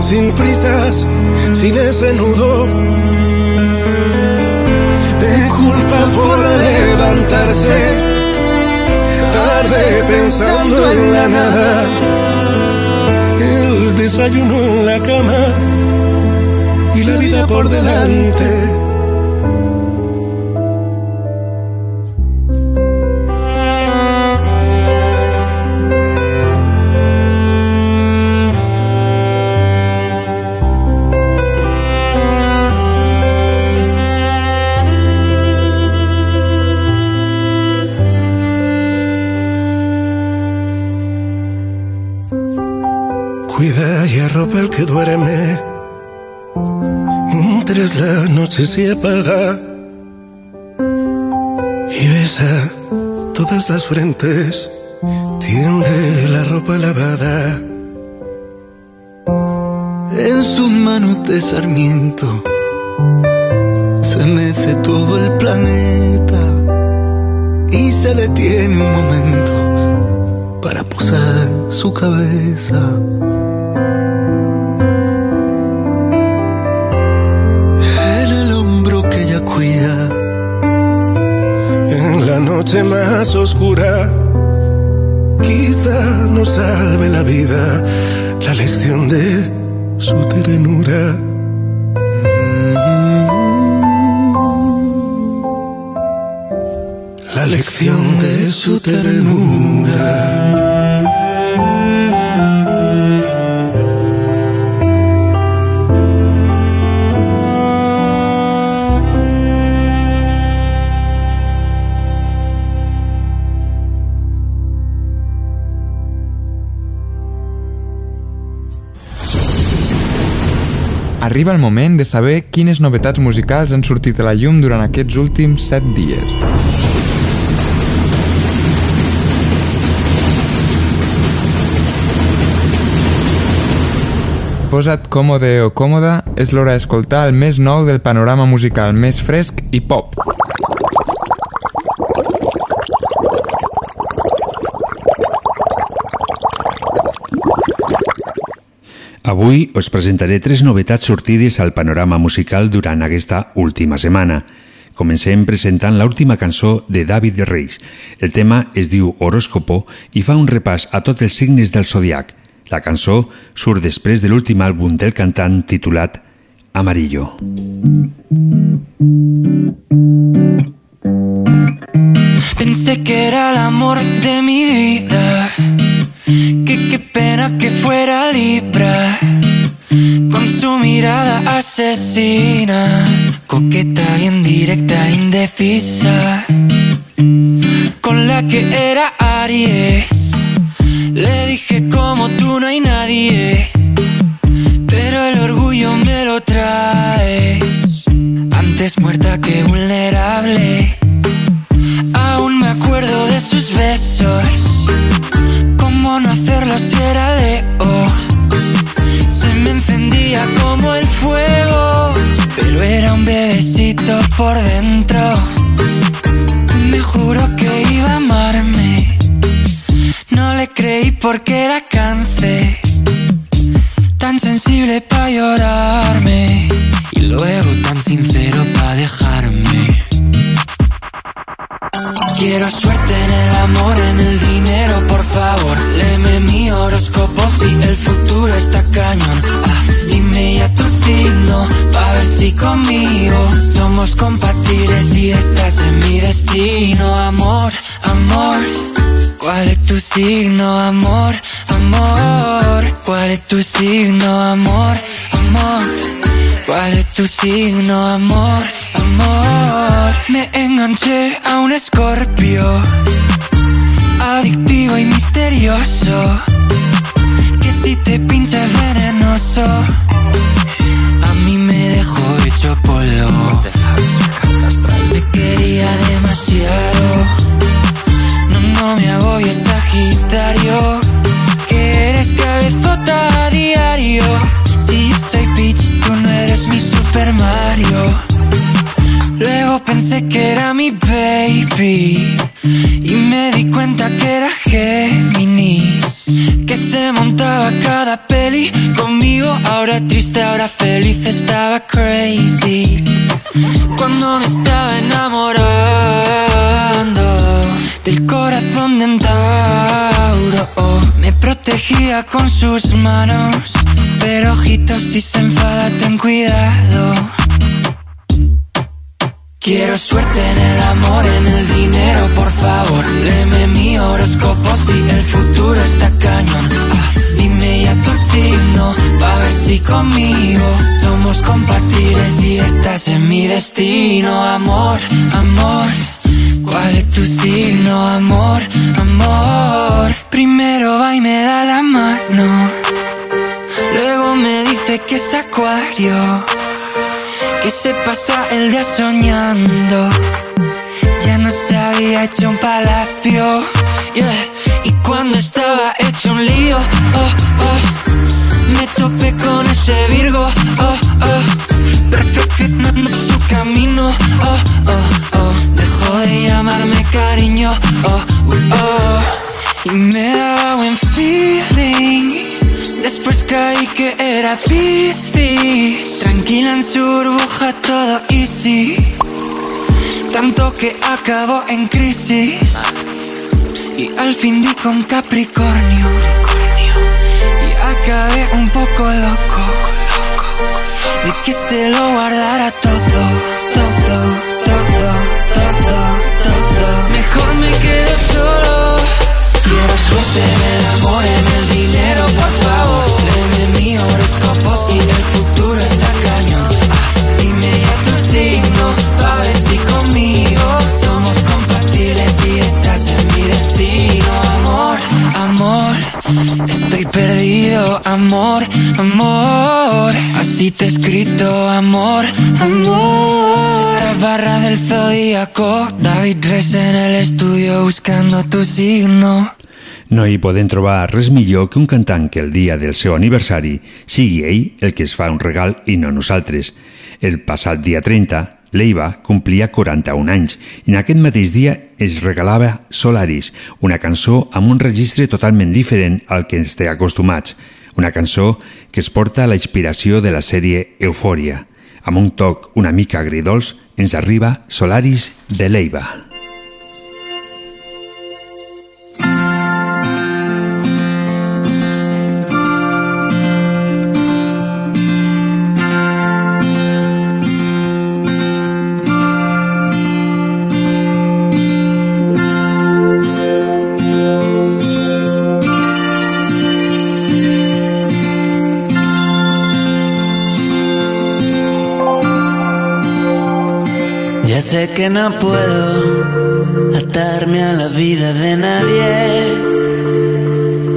Sin prisas, sin ese nudo. De culpa por levantarse. Tarde pensando en la nada. Desayuno en la cama. Y la vida por delante. El que duerme. Mientras la noche se apaga. Y besa todas las frentes. Tiende la ropa lavada. En sus manos de sarmiento se mece todo el planeta y se detiene un momento para posar su cabeza. Noche más oscura. Quizá nos salve la vida. La lección de su ternura. La lección de su ternura. Arriba el moment de saber quines novetats musicals han sortit a la llum durant aquests últims 7 dies. Posa't còmode o còmoda, és l'hora d'escoltar el més nou del panorama musical més fresc i pop. Avui us presentaré tres novetats sortides al panorama musical durant aquesta última setmana. Comencem presentant l'última cançó de David Reis. El tema es diu Horóscopo i fa un repàs a tots els signes del zodiac. La cançó surt després de l'últim àlbum del cantant titulat Amarillo. Pensé que era el amor de mi vida. Que qué pena que fuera Libra. Con su mirada asesina, coqueta, indirecta, indecisa. Con la que era Aries. Le dije como tú no hay nadie. Pero el orgullo me lo traes. Antes muerta que vulnerable. Aún me acuerdo de sus besos ¿Cómo no hacerlo si era Leo? Se me encendía como el fuego, pero era un bebecito por dentro. Me juró que iba a amarme. No le creí porque era cáncer. Tan sensible para llorarme. Y luego tan sincero para dejarme. Quiero suerte en el amor, en el dinero, por favor. Léeme mi horóscopo si el futuro está cañón. Ah, dime ya tu signo, pa' ver si conmigo somos compatibles y estás en mi destino. Amor, amor, ¿cuál es tu signo, amor, amor? ¿Cuál es tu signo, amor, amor? ¿Cuál es tu signo, amor, amor? Me enganché a un escorpio, adictivo y misterioso, que si te pincha es venenoso. A mí me dejó hecho polvo. Me quería demasiado. No, no me agobies, Sagitario. Que eres cabezota a diario. Si yo soy Peach, tú no eres mi Super Mario. Luego pensé que era mi baby. Y me di cuenta que era Géminis. Que se montaba cada peli conmigo. Ahora triste, ahora feliz, estaba crazy. Cuando me estaba enamorando del corazón de un Tauro. oh, me protegía con sus manos. Pero ojito, si se enfada, ten cuidado. Quiero suerte en el amor, en el dinero, por favor. Léeme mi horóscopo si el futuro está cañón. Ah, dime ya tu signo, pa' ver si conmigo somos compatibles y estás en mi destino. Amor, amor, ¿cuál es tu signo? Amor, amor. Primero va y me da la mano. Luego me dice que es acuario que se pasa el día soñando. Ya no se había hecho un palacio. yeah. Y cuando estaba hecho un lío, oh, oh, me topé con ese Virgo. Oh, oh, perfeccionando su camino. Oh, oh, oh, dejó de llamarme cariño. Oh, uh, oh, y me daba buen feeling. Después caí que era Piscis. Tranquila en su burbuja todo easy. Tanto que acabó en crisis. Y al fin di con Capricornio. Y acabé un poco loco. De que se lo guardara todo Todo, todo, todo, todo. Mejor me quedo solo. Quiero suerte en el amor, en el dinero, por mi horóscopo si el futuro está cañón. Ah, dime ya tu signo, pa' ver si conmigo somos compatibles y estás en mi destino. Amor, amor, estoy perdido, amor, amor. Así te he escrito, amor, amor. Estas barras del zodíaco, David Res en el estudio buscando tu signo. No hi podem trobar res millor que un cantant que el dia del seu aniversari sigui ell el que es fa un regal i no nosaltres. El passat dia 30, l'Eiva complia 41 anys i en aquest mateix dia es regalava Solaris, una cançó amb un registre totalment diferent al que ens té acostumats. Una cançó que es porta a la inspiració de la sèrie Eufòria. Amb un toc una mica agridols ens arriba Solaris de l'Eiva. Sé que no puedo atarme a la vida de nadie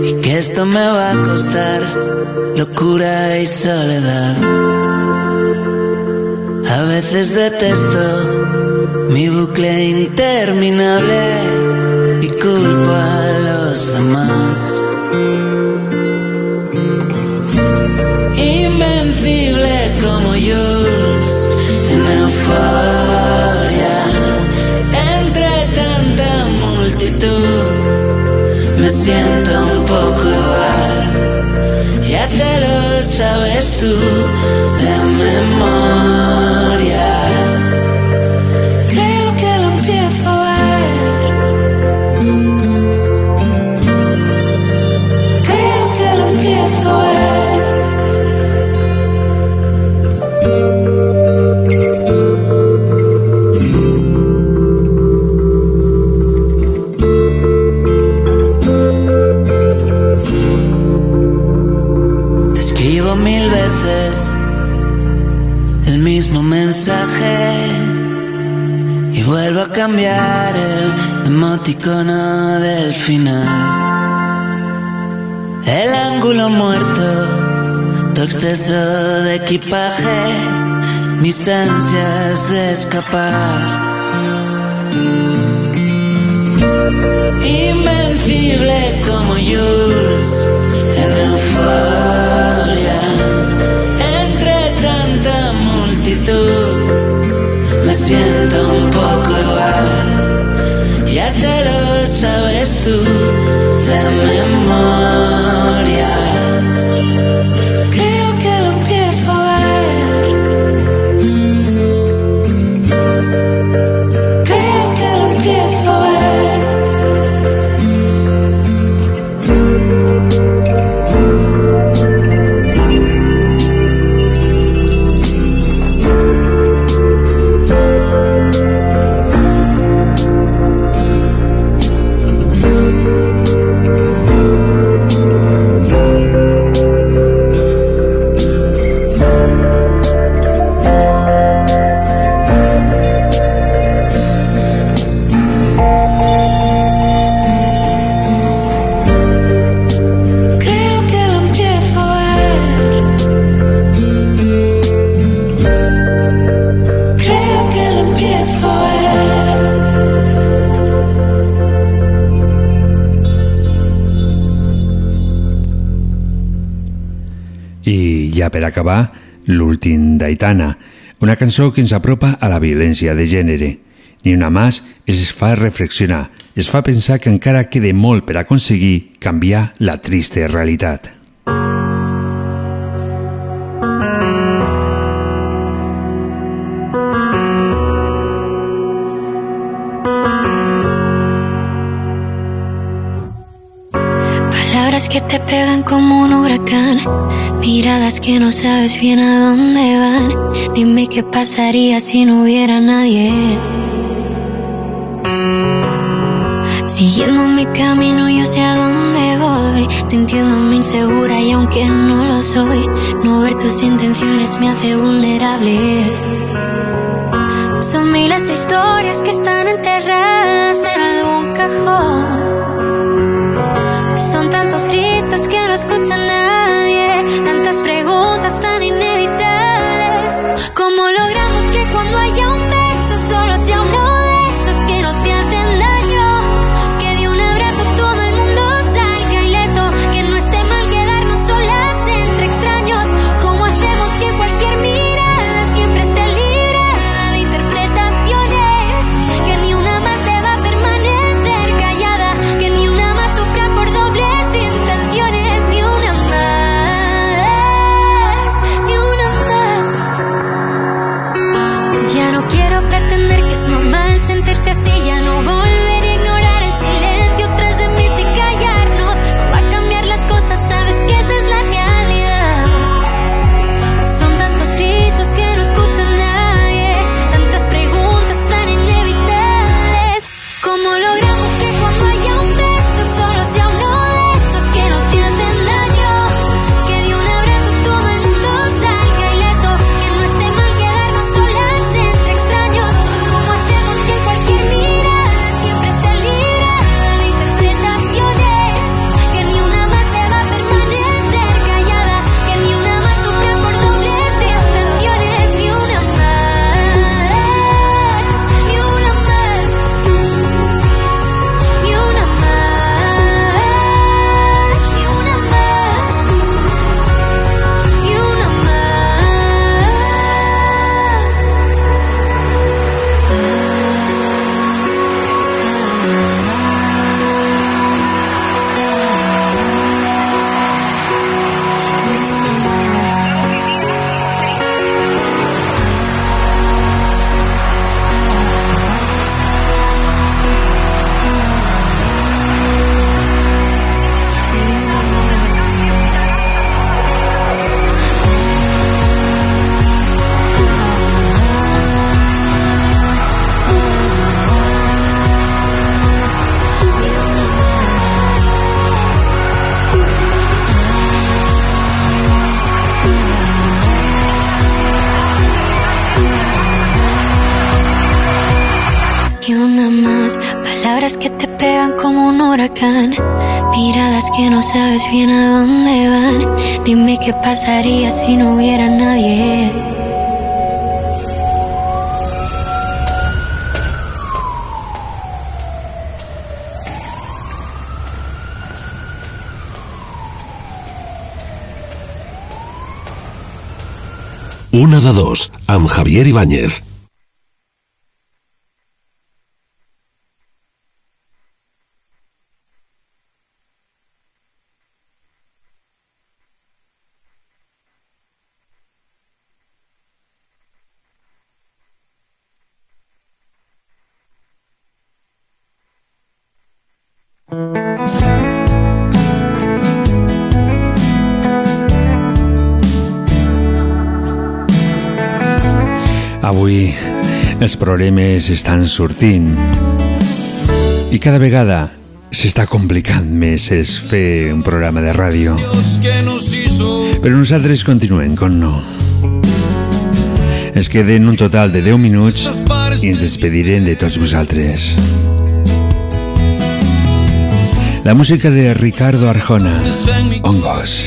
y que esto me va a costar locura y soledad. A veces detesto mi bucle interminable y culpo a los demás. Invencible como Jules en euforia, siento un poco igual. Ya te lo sabes tú de memoria. Cambiar el emoticono del final. El ángulo muerto, tu exceso de equipaje, mis ansias de escapar. Invencible como Jules en euforia, entre tanta multitud me siento un acabar, l'últim d'Aitana, una cançó que ens apropa a la violència de gènere. Ni una más es fa reflexionar, es fa pensar que encara queda molt per aconseguir canviar la trista realitat. Que no sabes bien a dónde van. Dime qué pasaría si no hubiera nadie. Siguiendo mi camino, yo sé a dónde voy. Sintiéndome insegura y aunque no lo soy, no ver tus intenciones me hace vulnerable. Son miles de historias que están enterradas en algún cajón. Son tantos gritos que no escucha sabes bien a dónde van. Dime qué pasaría si no hubiera nadie. Una de dos, am Javier Ibáñez. problemes estan sortint i cada vegada s'està complicant més és fer un programa de ràdio. Però nosaltres continuem, con no. Ens queden un total de 10 minuts i ens despedirem de tots vosaltres. La música de Ricardo Arjona, Hongos.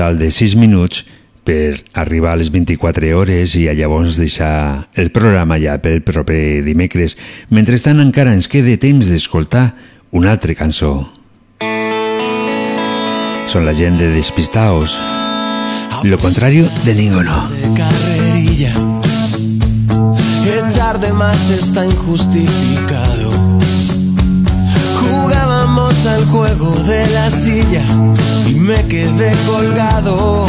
Total de 6 minuts per arribar a les 24 hores i a llavors deixar el programa ja pel proper dimecres. Mentrestant encara ens queda temps d'escoltar una altra cançó. Son la gent de Despistaos. Lo contrario de ninguno. Echar de más está injustificado. Jugábamos al juego de la silla y me quedé colgado.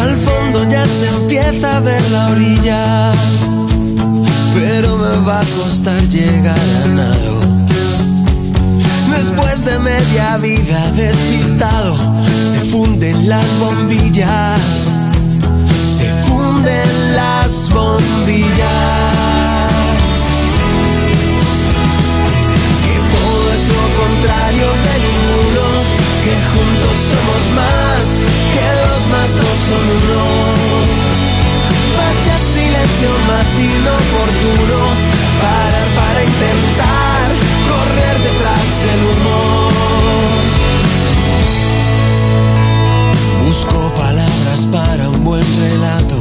Al fondo ya se empieza a ver la orilla, pero me va a costar llegar a nado. Después de media vida despistado, se funden las bombillas. Se funden las bombillas. Contrario de ninguno. Que juntos somos más, que dos más dos son uno. Vaya silencio más inoportuno. Parar para intentar correr detrás del humor. Busco palabras para un buen relato.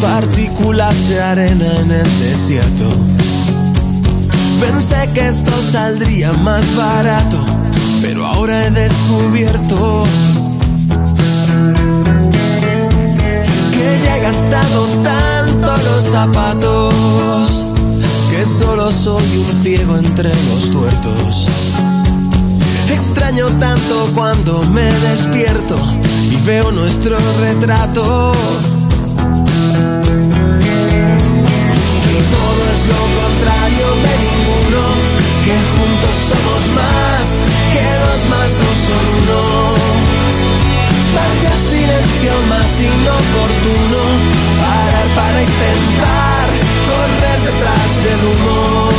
Partículas de arena en el desierto. Pensé que esto saldría más barato, pero ahora he descubierto que ya he gastado tanto los zapatos que solo soy un ciego entre los tuertos. Extraño tanto cuando me despierto y veo nuestro retrato. Lo contrario de ninguno, que juntos somos más, que dos más dos son uno. Vaya silencio más inoportuno, parar para intentar correr detrás del humor.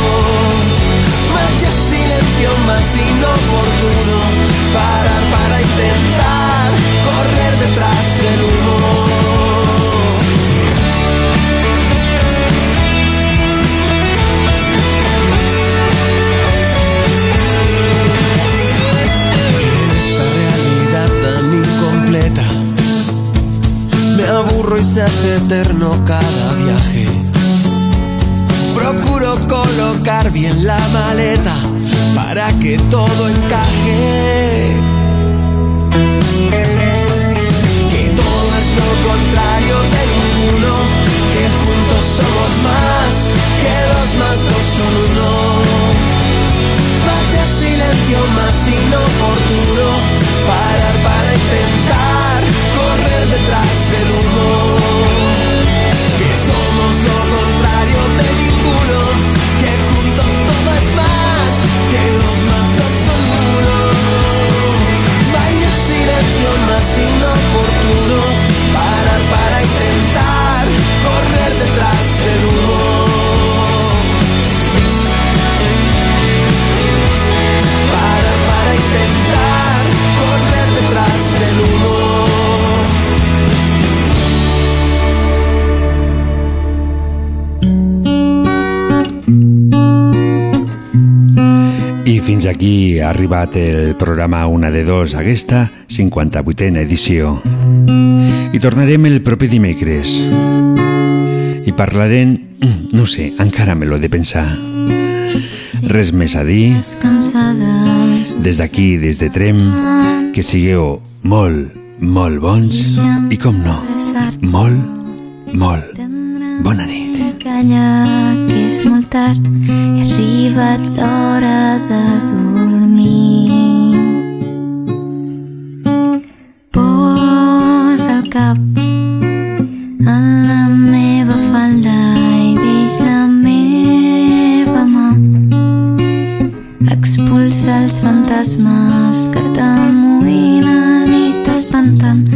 Vaya silencio más inoportuno, parar para intentar correr detrás del humor. Aburro y se hace eterno cada viaje. Procuro colocar bien la maleta para que todo encaje. Que todo es lo contrario de ninguno, que juntos somos más, que dos más dos son uno. Vaya silencio más inoportuno, parar para intentar correr detrás del humor. Que somos lo contrario de ninguno, que juntos todo es más, que dos más dos son uno. Vaya silencio más inoportuno, parar para intentar correr detrás del humor. Para, para intentar correr detrás del humor. Fins aquí ha arribat el programa Una de Dos, aquesta 58a edició. I tornarem el proper dimecres. I parlarem... No sé, encara me l'ho de pensar. Res més a dir. Des d'aquí, des de Trem, que sigueu molt, molt bons i, com no, molt, molt bona nit. Calla, que és molt tard i ha arribat l'hora de dormir. Posa el cap en la meva falda i deix la meva mà. Expulsa els fantasmes que t'amoïnen i t'espanten.